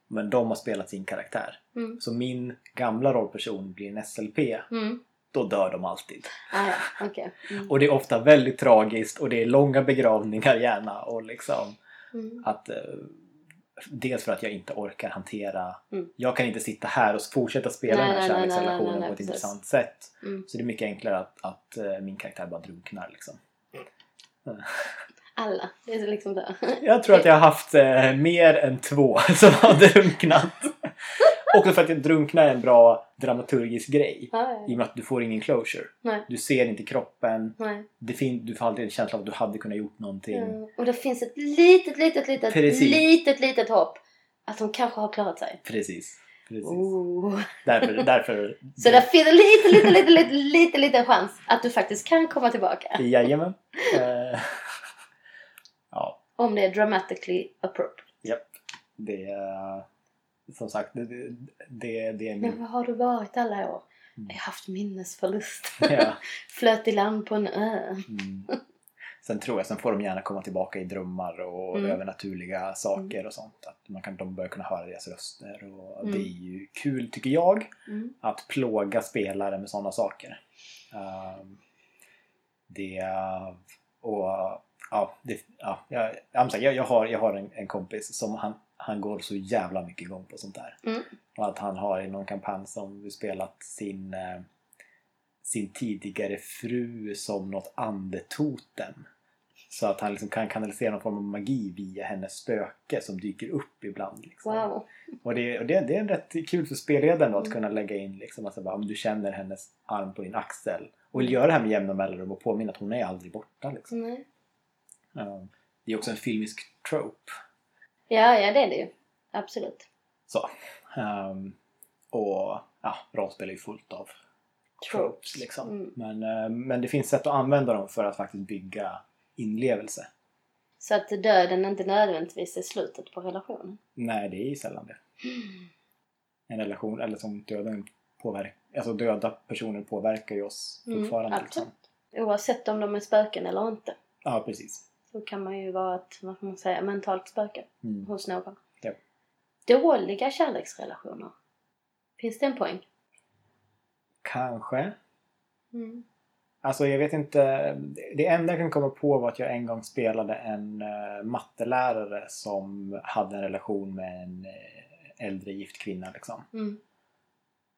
Men de har spelat sin karaktär. Mm. Så min gamla rollperson blir en SLP. Mm. Då dör de alltid. Ah, ja, okej. Mm. Och det är ofta väldigt tragiskt och det är långa begravningar gärna. Och liksom Mm. att eh, Dels för att jag inte orkar hantera... Mm. Jag kan inte sitta här och fortsätta spela Nej, den här nej, kärleksrelationen nej, nej, på ett intressant sätt. Mm. Så det är mycket enklare att, att eh, min karaktär bara drunknar liksom. (laughs) Alla. Det är liksom det. Jag tror att jag har haft eh, mer än två (laughs) som har drunknat. (laughs) Också för att drunkna är en bra dramaturgisk grej. Ja, ja, I och med att du får ingen closure. Nej. Du ser inte kroppen. Nej. Det fin- du får alltid en känsla av att du hade kunnat gjort någonting. Mm. Och det finns ett litet, litet, litet, Precis. litet, litet hopp att de kanske har klarat sig. Precis. Precis. Oh. Därför, därför... (laughs) Så det finns en liten, liten, liten, liten, liten, liten chans att du faktiskt kan komma tillbaka. Jajamän. (laughs) Eh, (laughs) ja, Om det är dramatically appropriate. japp. Det är... Som sagt, det, det, det, är Men min... var har du varit alla år? Mm. Jag har haft minnesförlust. Ja. (laughs) Flöt i land på en ö. Mm. Sen tror jag, sen får de gärna komma tillbaka i drömmar och Mm. övernaturliga saker och sånt. Att man kan, de börjar kunna höra deras röster och Mm. det är ju kul tycker jag Mm. att plåga spelare med sådana saker. Ehm, det och ja, det, ja jag, jag, jag, har, jag har en, en kompis som han, han går så jävla mycket igång på sånt där. Mm. Och att han har i någon kampanj som spelat sin, eh, sin tidigare fru som något andetotem. Så att han liksom kan kanalisera någon form av magi via hennes spöke som dyker upp ibland. Liksom. Wow. Och, det, och det, det är rätt kul för spelledaren då, att Mm. kunna lägga in liksom, alltså, bara, om du känner hennes arm på din axel. Och vill göra det här med jämna mellanrum och påminna att hon är aldrig borta. Liksom. Nej. Um, det är också en filmisk trope. Ja, ja det är det ju. Absolut. Så. Um, och ja, rollspel är ju fullt av tropes liksom. Mm. Men, eh, men det finns sätt att använda dem för att faktiskt bygga inlevelse. Så att döden inte nödvändigtvis är slutet på relationen. Nej, det är ju sällan det. En relation, eller som döden påverkar, alltså döda personer påverkar ju oss Mm, fortfarande. absolut. liksom. Oavsett om de är spöken eller inte. Ja, precis. Så kan man ju vara ett, vad kan man säga, mentalt spöke Mm. hos någon. Ja. Dåliga kärleksrelationer. Finns det en poäng? Kanske. Mm. Alltså jag vet inte. Det enda jag kan komma på var att jag en gång spelade en uh, mattelärare som hade en relation med en eh, äldre gift kvinna. Liksom. Mm.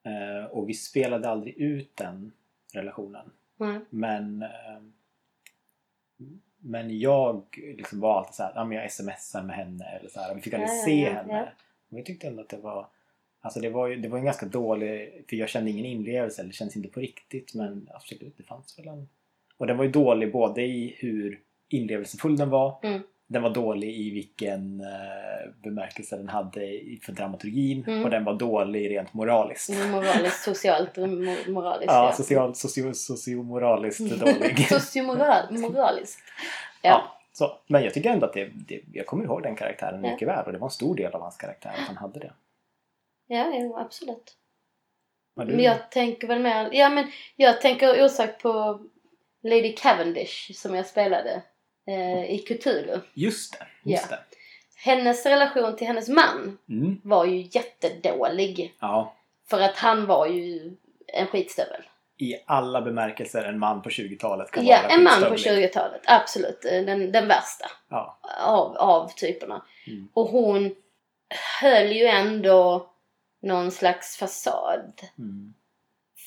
Eh, och vi spelade aldrig ut den relationen. Nej. Men eh, men jag liksom var alltid så här, ja, men jag smsar med henne eller så här. Vi fick aldrig Ja, se ja, henne. Men jag tyckte ändå att det var Alltså det var ju det var en ganska dålig, för jag kände ingen inlevelse, det kändes inte på riktigt men absolut, det fanns väl en... Och den var ju dålig både i hur inlevelsefull den var, Mm. Den var dålig i vilken eh, bemärkelse den hade för dramaturgin Mm. och den var dålig rent moraliskt. Moraliskt, socialt, mo- moraliskt. Ja, social, socio, sociomoraliskt dålig. (laughs) Sociomoral, moraliskt. Ja. Ja. så. Men jag tycker ändå att det, det, jag kommer ihåg den karaktären Ja. mycket väl och det var en stor del av hans karaktär att han hade det. Ja, jo, absolut. Men jag tänker väl mer, ja men jag tänker osökt på Lady Cavendish som jag spelade eh, i Cthulhu. Just det, just det. Hennes relation till hennes man Mm. var ju jättedålig. Ja, För att han var ju en skitstövel. i alla bemärkelser en man på 20-talet kan Ja, vara en man på skitstövlig. 20-talet. Absolut. Eh, Den, den värsta Ja. av, av typerna. Mm. Och hon höll ju ändå någon slags fasad Mm.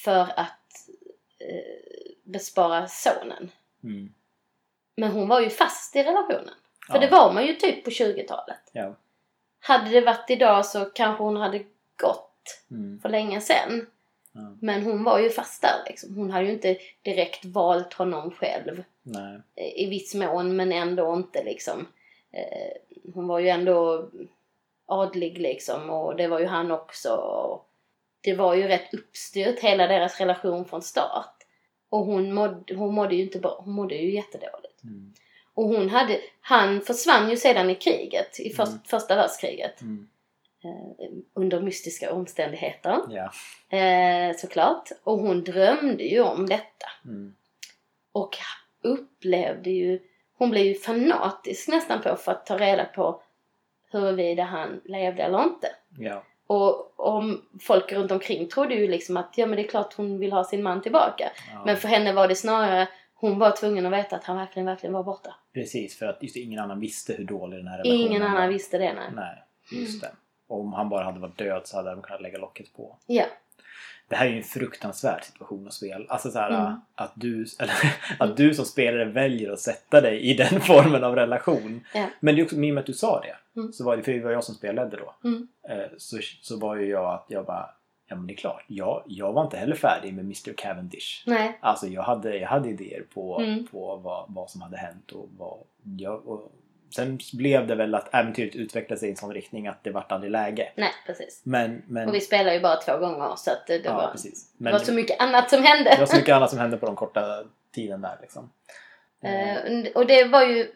för att eh, bespara sonen. Mm. Men hon var ju fast i relationen. För Ja. det var man ju typ på 20-talet. Ja. Hade det varit idag så kanske hon hade gått Mm. för länge sedan. Ja. Men hon var ju fast där liksom. Hon hade ju inte direkt valt honom själv. Nej. I viss mån men ändå inte liksom. Eh, hon var ju ändå adlig liksom och det var ju han också. Det var ju rätt uppstyrt hela deras relation från start. Och hon mådde, hon mådde ju inte bra, hon mådde ju jättedåligt. Mm. Och hon hade, han försvann ju sedan i kriget, i för, Mm. första världskriget. Mm. Eh, under mystiska omständigheter. Ja. Eh, såklart. Och hon drömde ju om detta. Mm. Och upplevde ju, hon blev ju fanatisk nästan på för att ta reda på huruvida han levde eller inte. Ja. Och om folk runt omkring trodde ju liksom att ja men det är klart hon vill ha sin man tillbaka. ja. Men för henne var det snarare, hon var tvungen att veta att han verkligen, verkligen var borta. Precis, för att just ingen annan visste hur dålig den här relationen Ingen annan var. visste det nej. Nej, just det. Och om han bara hade varit död så hade de kunnat lägga locket på. Ja. Det här är ju en fruktansvärd situation att spela. Alltså så här, Mm. att, du, eller, (laughs) att du som spelare väljer att sätta dig i den (laughs) formen av relation. Ja. Men det är också, i och med att du sa det, Mm. så var det, för det var jag som spelade då, Mm. eh, så, så var ju jag att jag bara, ja men det är klart, jag, jag var inte heller färdig med Mr Cavendish. Nej. Alltså jag hade, jag hade idéer på, Mm. på vad, vad som hade hänt och vad jag... Och sen blev det väl att äventyret utvecklade sig i en sån riktning att det vart aldrig läge. Nej, precis. Men... men Och vi spelade ju bara två gånger så att det, ja, var, precis. det Men var så mycket annat som hände. det var så mycket annat som hände på de korta tiden där liksom. Eh, och det var ju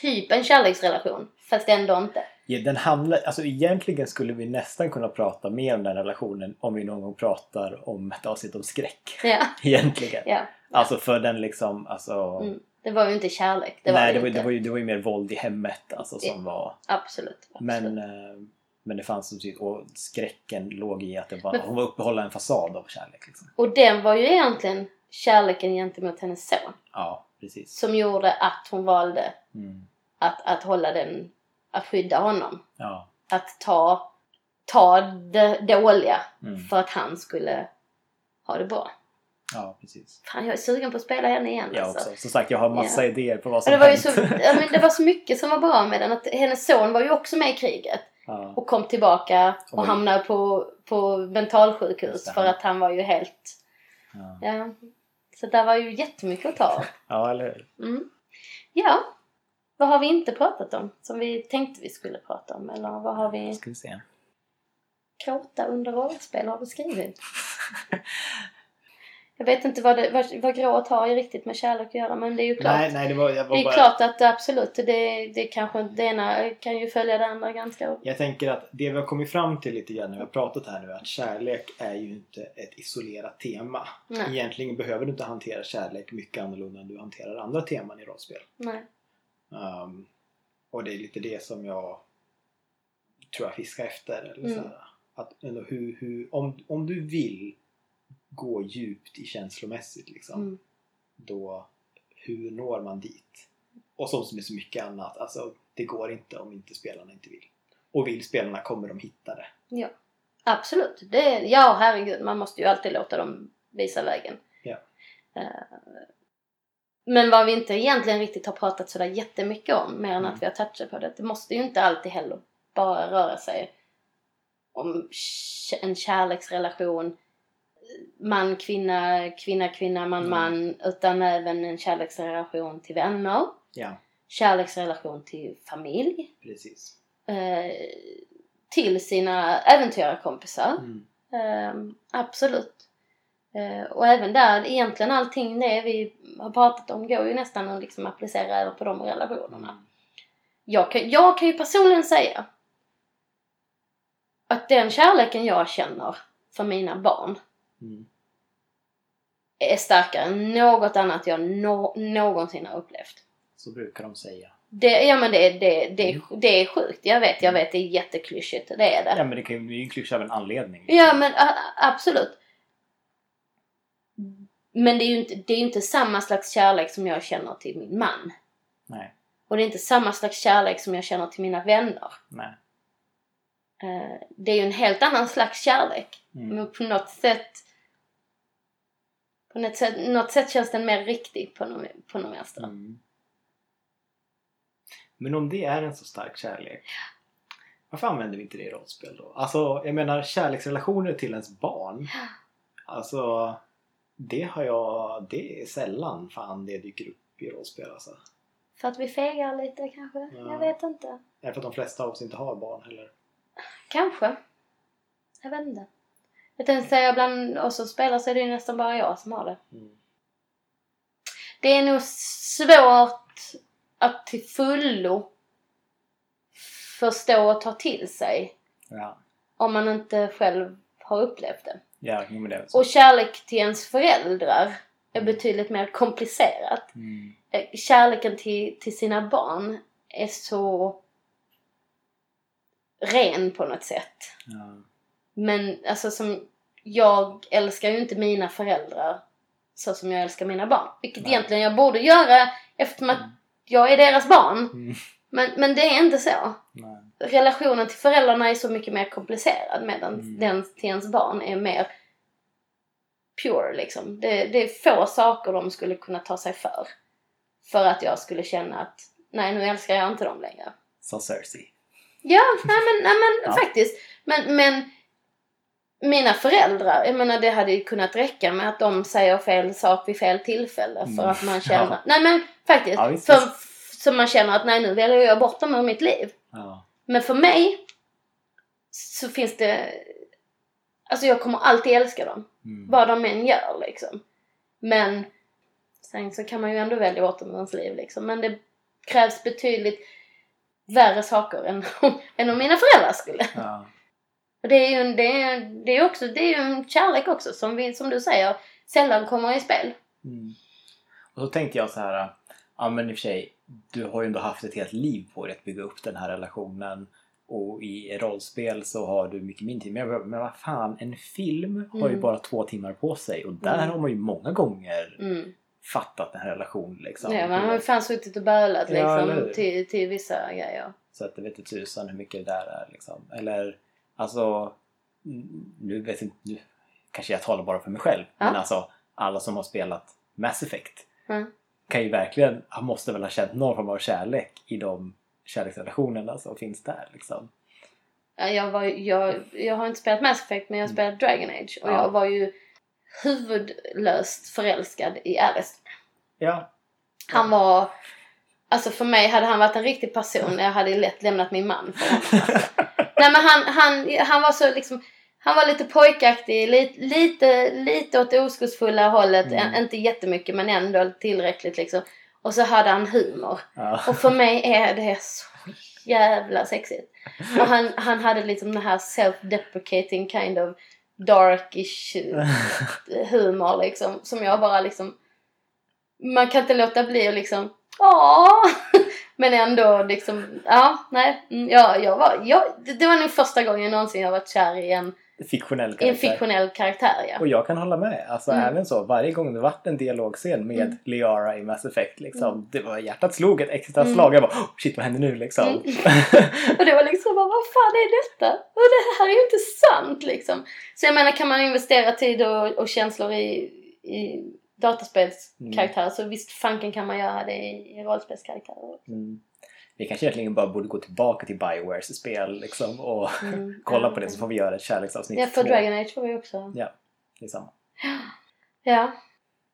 typ en kärleksrelation. Fast ändå inte. Ja, den handlar, alltså egentligen skulle vi nästan kunna prata mer om den relationen om vi någon gång pratar om ett avsnitt om skräck. Ja. (laughs) Egentligen. ja. Alltså för den liksom, alltså... Mm. Det var ju inte kärlek. Det var nej, det, det var, det, var ju, det var ju mer våld i hemmet alltså som var... Absolut. absolut. Men, eh, men det fanns som och skräcken låg i att det var, Men- hon var uppehålla en fasad av kärlek. Liksom. Och den var ju egentligen kärleken gentemot hennes son. Ja, precis. som gjorde att hon valde Mm. att, att hålla den, att skydda honom. Ja. Att ta, ta det dåliga Mm. för att han skulle ha det bra. ja, precis. Fan, jag är sugen på att spela henne igen Jag alltså. också. Som sagt, jag har massa Ja. idéer på vad som Det var, ju så, ja, men det var så mycket som var bra med den. Att hennes son var ju också med i kriget. ja. Och kom tillbaka och Oj. hamnade på, på mentalsjukhus för att han var ju helt... Ja. Så där var ju jättemycket att ta av. ja, eller hur? Mm. Ja. Vad har vi inte pratat om som vi tänkte vi skulle prata om? Eller vad har vi... Ska vi se. Gråta under rollspel har du skrivit. (laughs) Jag vet inte vad, det, vad, vad gråt har riktigt med kärlek att göra men det är ju klart. Nej, nej, det var, var det är bara... klart att absolut, det, det kanske det ena kan ju följa det andra ganska... Jag tänker att det vi har kommit fram till lite grann när vi har pratat här nu är att kärlek är ju inte ett isolerat tema. Nej. Egentligen behöver du inte hantera kärlek mycket annorlunda än du hanterar andra teman i rollspel. Nej. Um, och det är lite det som jag tror jag fiskar efter. Eller Mm. så här, att ändå hur, hur, om, om du vill gå djupt i känslomässigt liksom, Mm. då hur når man dit? Och som med så mycket annat, alltså det går inte om inte spelarna inte vill. Och vill spelarna kommer de hitta det. Ja. Absolut. Det, ja, herregud. Man måste ju alltid låta dem visa vägen. Ja. Eh, Men vad vi inte egentligen riktigt har pratat sådär jättemycket om, mer än Mm. att vi har touchat på det. Det måste ju inte alltid heller bara röra sig om en kärleksrelation man, kvinna, kvinna, kvinna, man, Mm. man. Utan även en kärleksrelation till vänner. Ja, Kärleksrelation till familj. precis. Eh, till sina äventyrarkompisar. Mm. Ehm, absolut. Eh, och även där, egentligen allting det vi har pratat om går ju nästan att liksom applicera även på de relationerna. Mm. Jag kan, jag kan ju personligen säga att den kärleken jag känner för mina barn Mm. är starkare än något annat jag nå någonsin har upplevt. Så brukar de säga. Det, ja men det, det, det, det är sjukt, jag vet, jag vet det är jätteklyschigt, det är det. Ja men det kan det är ju en klyscha av en anledning. Ja men a- a- absolut. Men det är ju inte, det är inte samma slags kärlek som jag känner till min man. Nej, Och det är inte samma slags kärlek som jag känner till mina vänner. nej. Eh, Det är ju en helt annan slags kärlek. Mm. Men på något sätt på något sätt, något sätt känns den mer riktig på något, på något vänster. Mm. Men om det är en så stark kärlek, varför använder vi inte det i rollspel då? Alltså, jag menar kärleksrelationer till ens barn. Alltså, det har jag... Det är sällan fan det dyker upp i rollspel alltså. För att vi fegar lite kanske? Ja. Jag vet inte. Är för att de flesta av oss inte har barn heller. Kanske. Jag vet inte. Jag tänkte säga bland oss som spelar så är det ju nästan bara jag som har det. Mm. Det är nog svårt att till fullo förstå och ta till sig Ja, om man inte själv har upplevt det. ja men det är så. Och kärlek till ens föräldrar är Mm. betydligt mer komplicerat. Mm. Eh, Kärleken till, till sina barn är så ren på något sätt. Ja. Men alltså som jag älskar ju inte mina föräldrar så som jag älskar mina barn. Vilket Nej. egentligen jag borde göra eftersom att Mm. jag är deras barn. Mm. Men, men det är inte så. Nej. Relationen till föräldrarna är så mycket mer komplicerad medan Mm. den till ens barn är mer pure liksom. Det, det är få saker de skulle kunna ta sig för. För att jag skulle känna att nej nu älskar jag inte dem längre. Sa Cersei. Ja, nej men, nej, men Ja. faktiskt. Men, men mina föräldrar, jag menar det hade ju kunnat räcka med att de säger fel sak vid fel tillfälle för Mm. att man känner... Ja. Nej men faktiskt. Ja, för, så man känner att nej nu väljer jag bort dem ur mitt liv. Ja. Men för mig så finns det... Alltså jag kommer alltid älska dem. Mm. Vad de än gör liksom. Men sen så kan man ju ändå välja bort dem ur ens liv liksom. Men det krävs betydligt värre saker än, (laughs) än om mina föräldrar skulle. Ja. Och det är ju en, det är, det är också, det är en kärlek också som, vi, som du säger sällan kommer i spel. Mm. Och då tänkte jag så här, ja men i och för sig, du har ju ändå haft ett helt liv på dig att bygga upp den här relationen. Och i rollspel så har du mycket mindre tid. Men, men vad fan, en film har ju Mm. bara två timmar på sig. Och där Mm. har man ju många gånger Mm. fattat den här relationen liksom. Ja, man har ju fan suttit och bölat Ja, liksom hur? till, till vissa grejer. Så att det vet inte tusan hur mycket det där är liksom. Eller alltså, mm, nu vet inte, nu kanske jag talar bara för mig själv. Ja. Men alltså alla som har spelat Mass Effect Mm. kan ju verkligen, han måste väl ha känt någon form av kärlek i de kärleksrelationerna som finns där liksom. Ja, Jag, var, jag, jag har inte spelat Mass Effect men jag har spelat Dragon Age och Mm. Ja. jag var ju huvudlöst förälskad i Alistair. Ja. Han var... Alltså för mig hade han varit en riktig person. Jag hade lätt lämnat min man för honom. Alltså. (laughs) Nej men han, han, han var så liksom... Han var lite pojkaktig, lite, lite, lite åt det oskuldsfulla hållet. Mm. Inte jättemycket men ändå tillräckligt liksom. Och så hade han humor. ja. Och för mig är det så jävla sexigt. Och han, han hade liksom den här self-deprecating kind of darkish (laughs) humor liksom. Som jag bara liksom... Man kan inte låta bli att liksom... Åh! Men ändå liksom... Ja, nej. mm, Ja, jag var, jag, det var nog första gången någonsin jag varit kär i en, Fiktionell i en karaktär. fiktionell karaktär. Ja. Och jag kan hålla med. Alltså Mm. även så, varje gång det varit en dialogscen med Mm. Liara i Mass Effect liksom. Det var hjärtat slog ett extra Mm. slag. Jag bara oh, shit vad händer nu liksom? Mm. (laughs) Och det var liksom bara, vad fan är detta? Och det här är ju inte sant liksom. Så jag menar kan man investera tid och, och känslor i, i dataspelskaraktärer så visst fanken kan man göra det i, i rollspelskaraktärer. mm. Vi kanske egentligen bara borde gå tillbaka till Biowares spel liksom och Mm. (laughs) kolla på det så får vi göra ett kärleksavsnitt Ja, för två. Dragon Age får vi också. Ja, det är samma. Ja.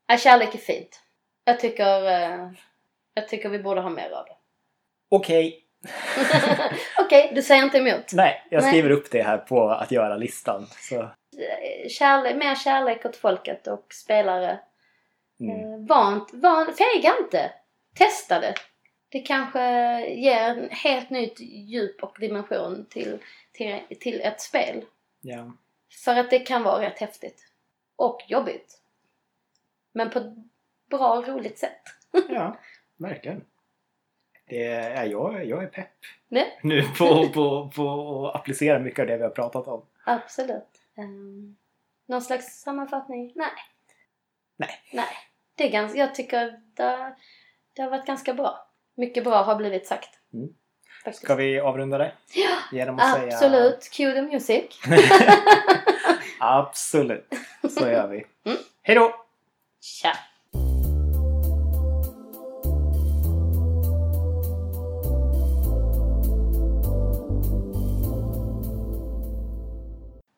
ja kärlek är fint. Jag tycker, eh, jag tycker vi borde ha mer av det. Okej, (laughs) Okej, du säger inte emot. nej, jag Nej. skriver upp det här på att göra-listan. Eh, Kärlek, mer kärlek åt folket och spelare. Mm. Eh, Vant, van, fega inte. Testa det. Det kanske ger en helt nytt djup och dimension till, till, till ett spel. ja. För att det kan vara rätt häftigt. Och jobbigt. Men på ett bra, roligt sätt. (laughs) ja, verkligen. Det är, ja, jag, jag är pepp Nej, nu på, på, (laughs) på att applicera mycket av det vi har pratat om. absolut. Um, någon slags sammanfattning? Nej. Nej. Nej. Det är ganska, jag tycker det, det har varit ganska bra. Mycket bra har blivit sagt. Mm. Faktiskt. Ska vi avrunda det? Ja, Genom att säga... absolut. Cue the music. (laughs) Absolut. Så gör vi. Mm. Hej då! Tja.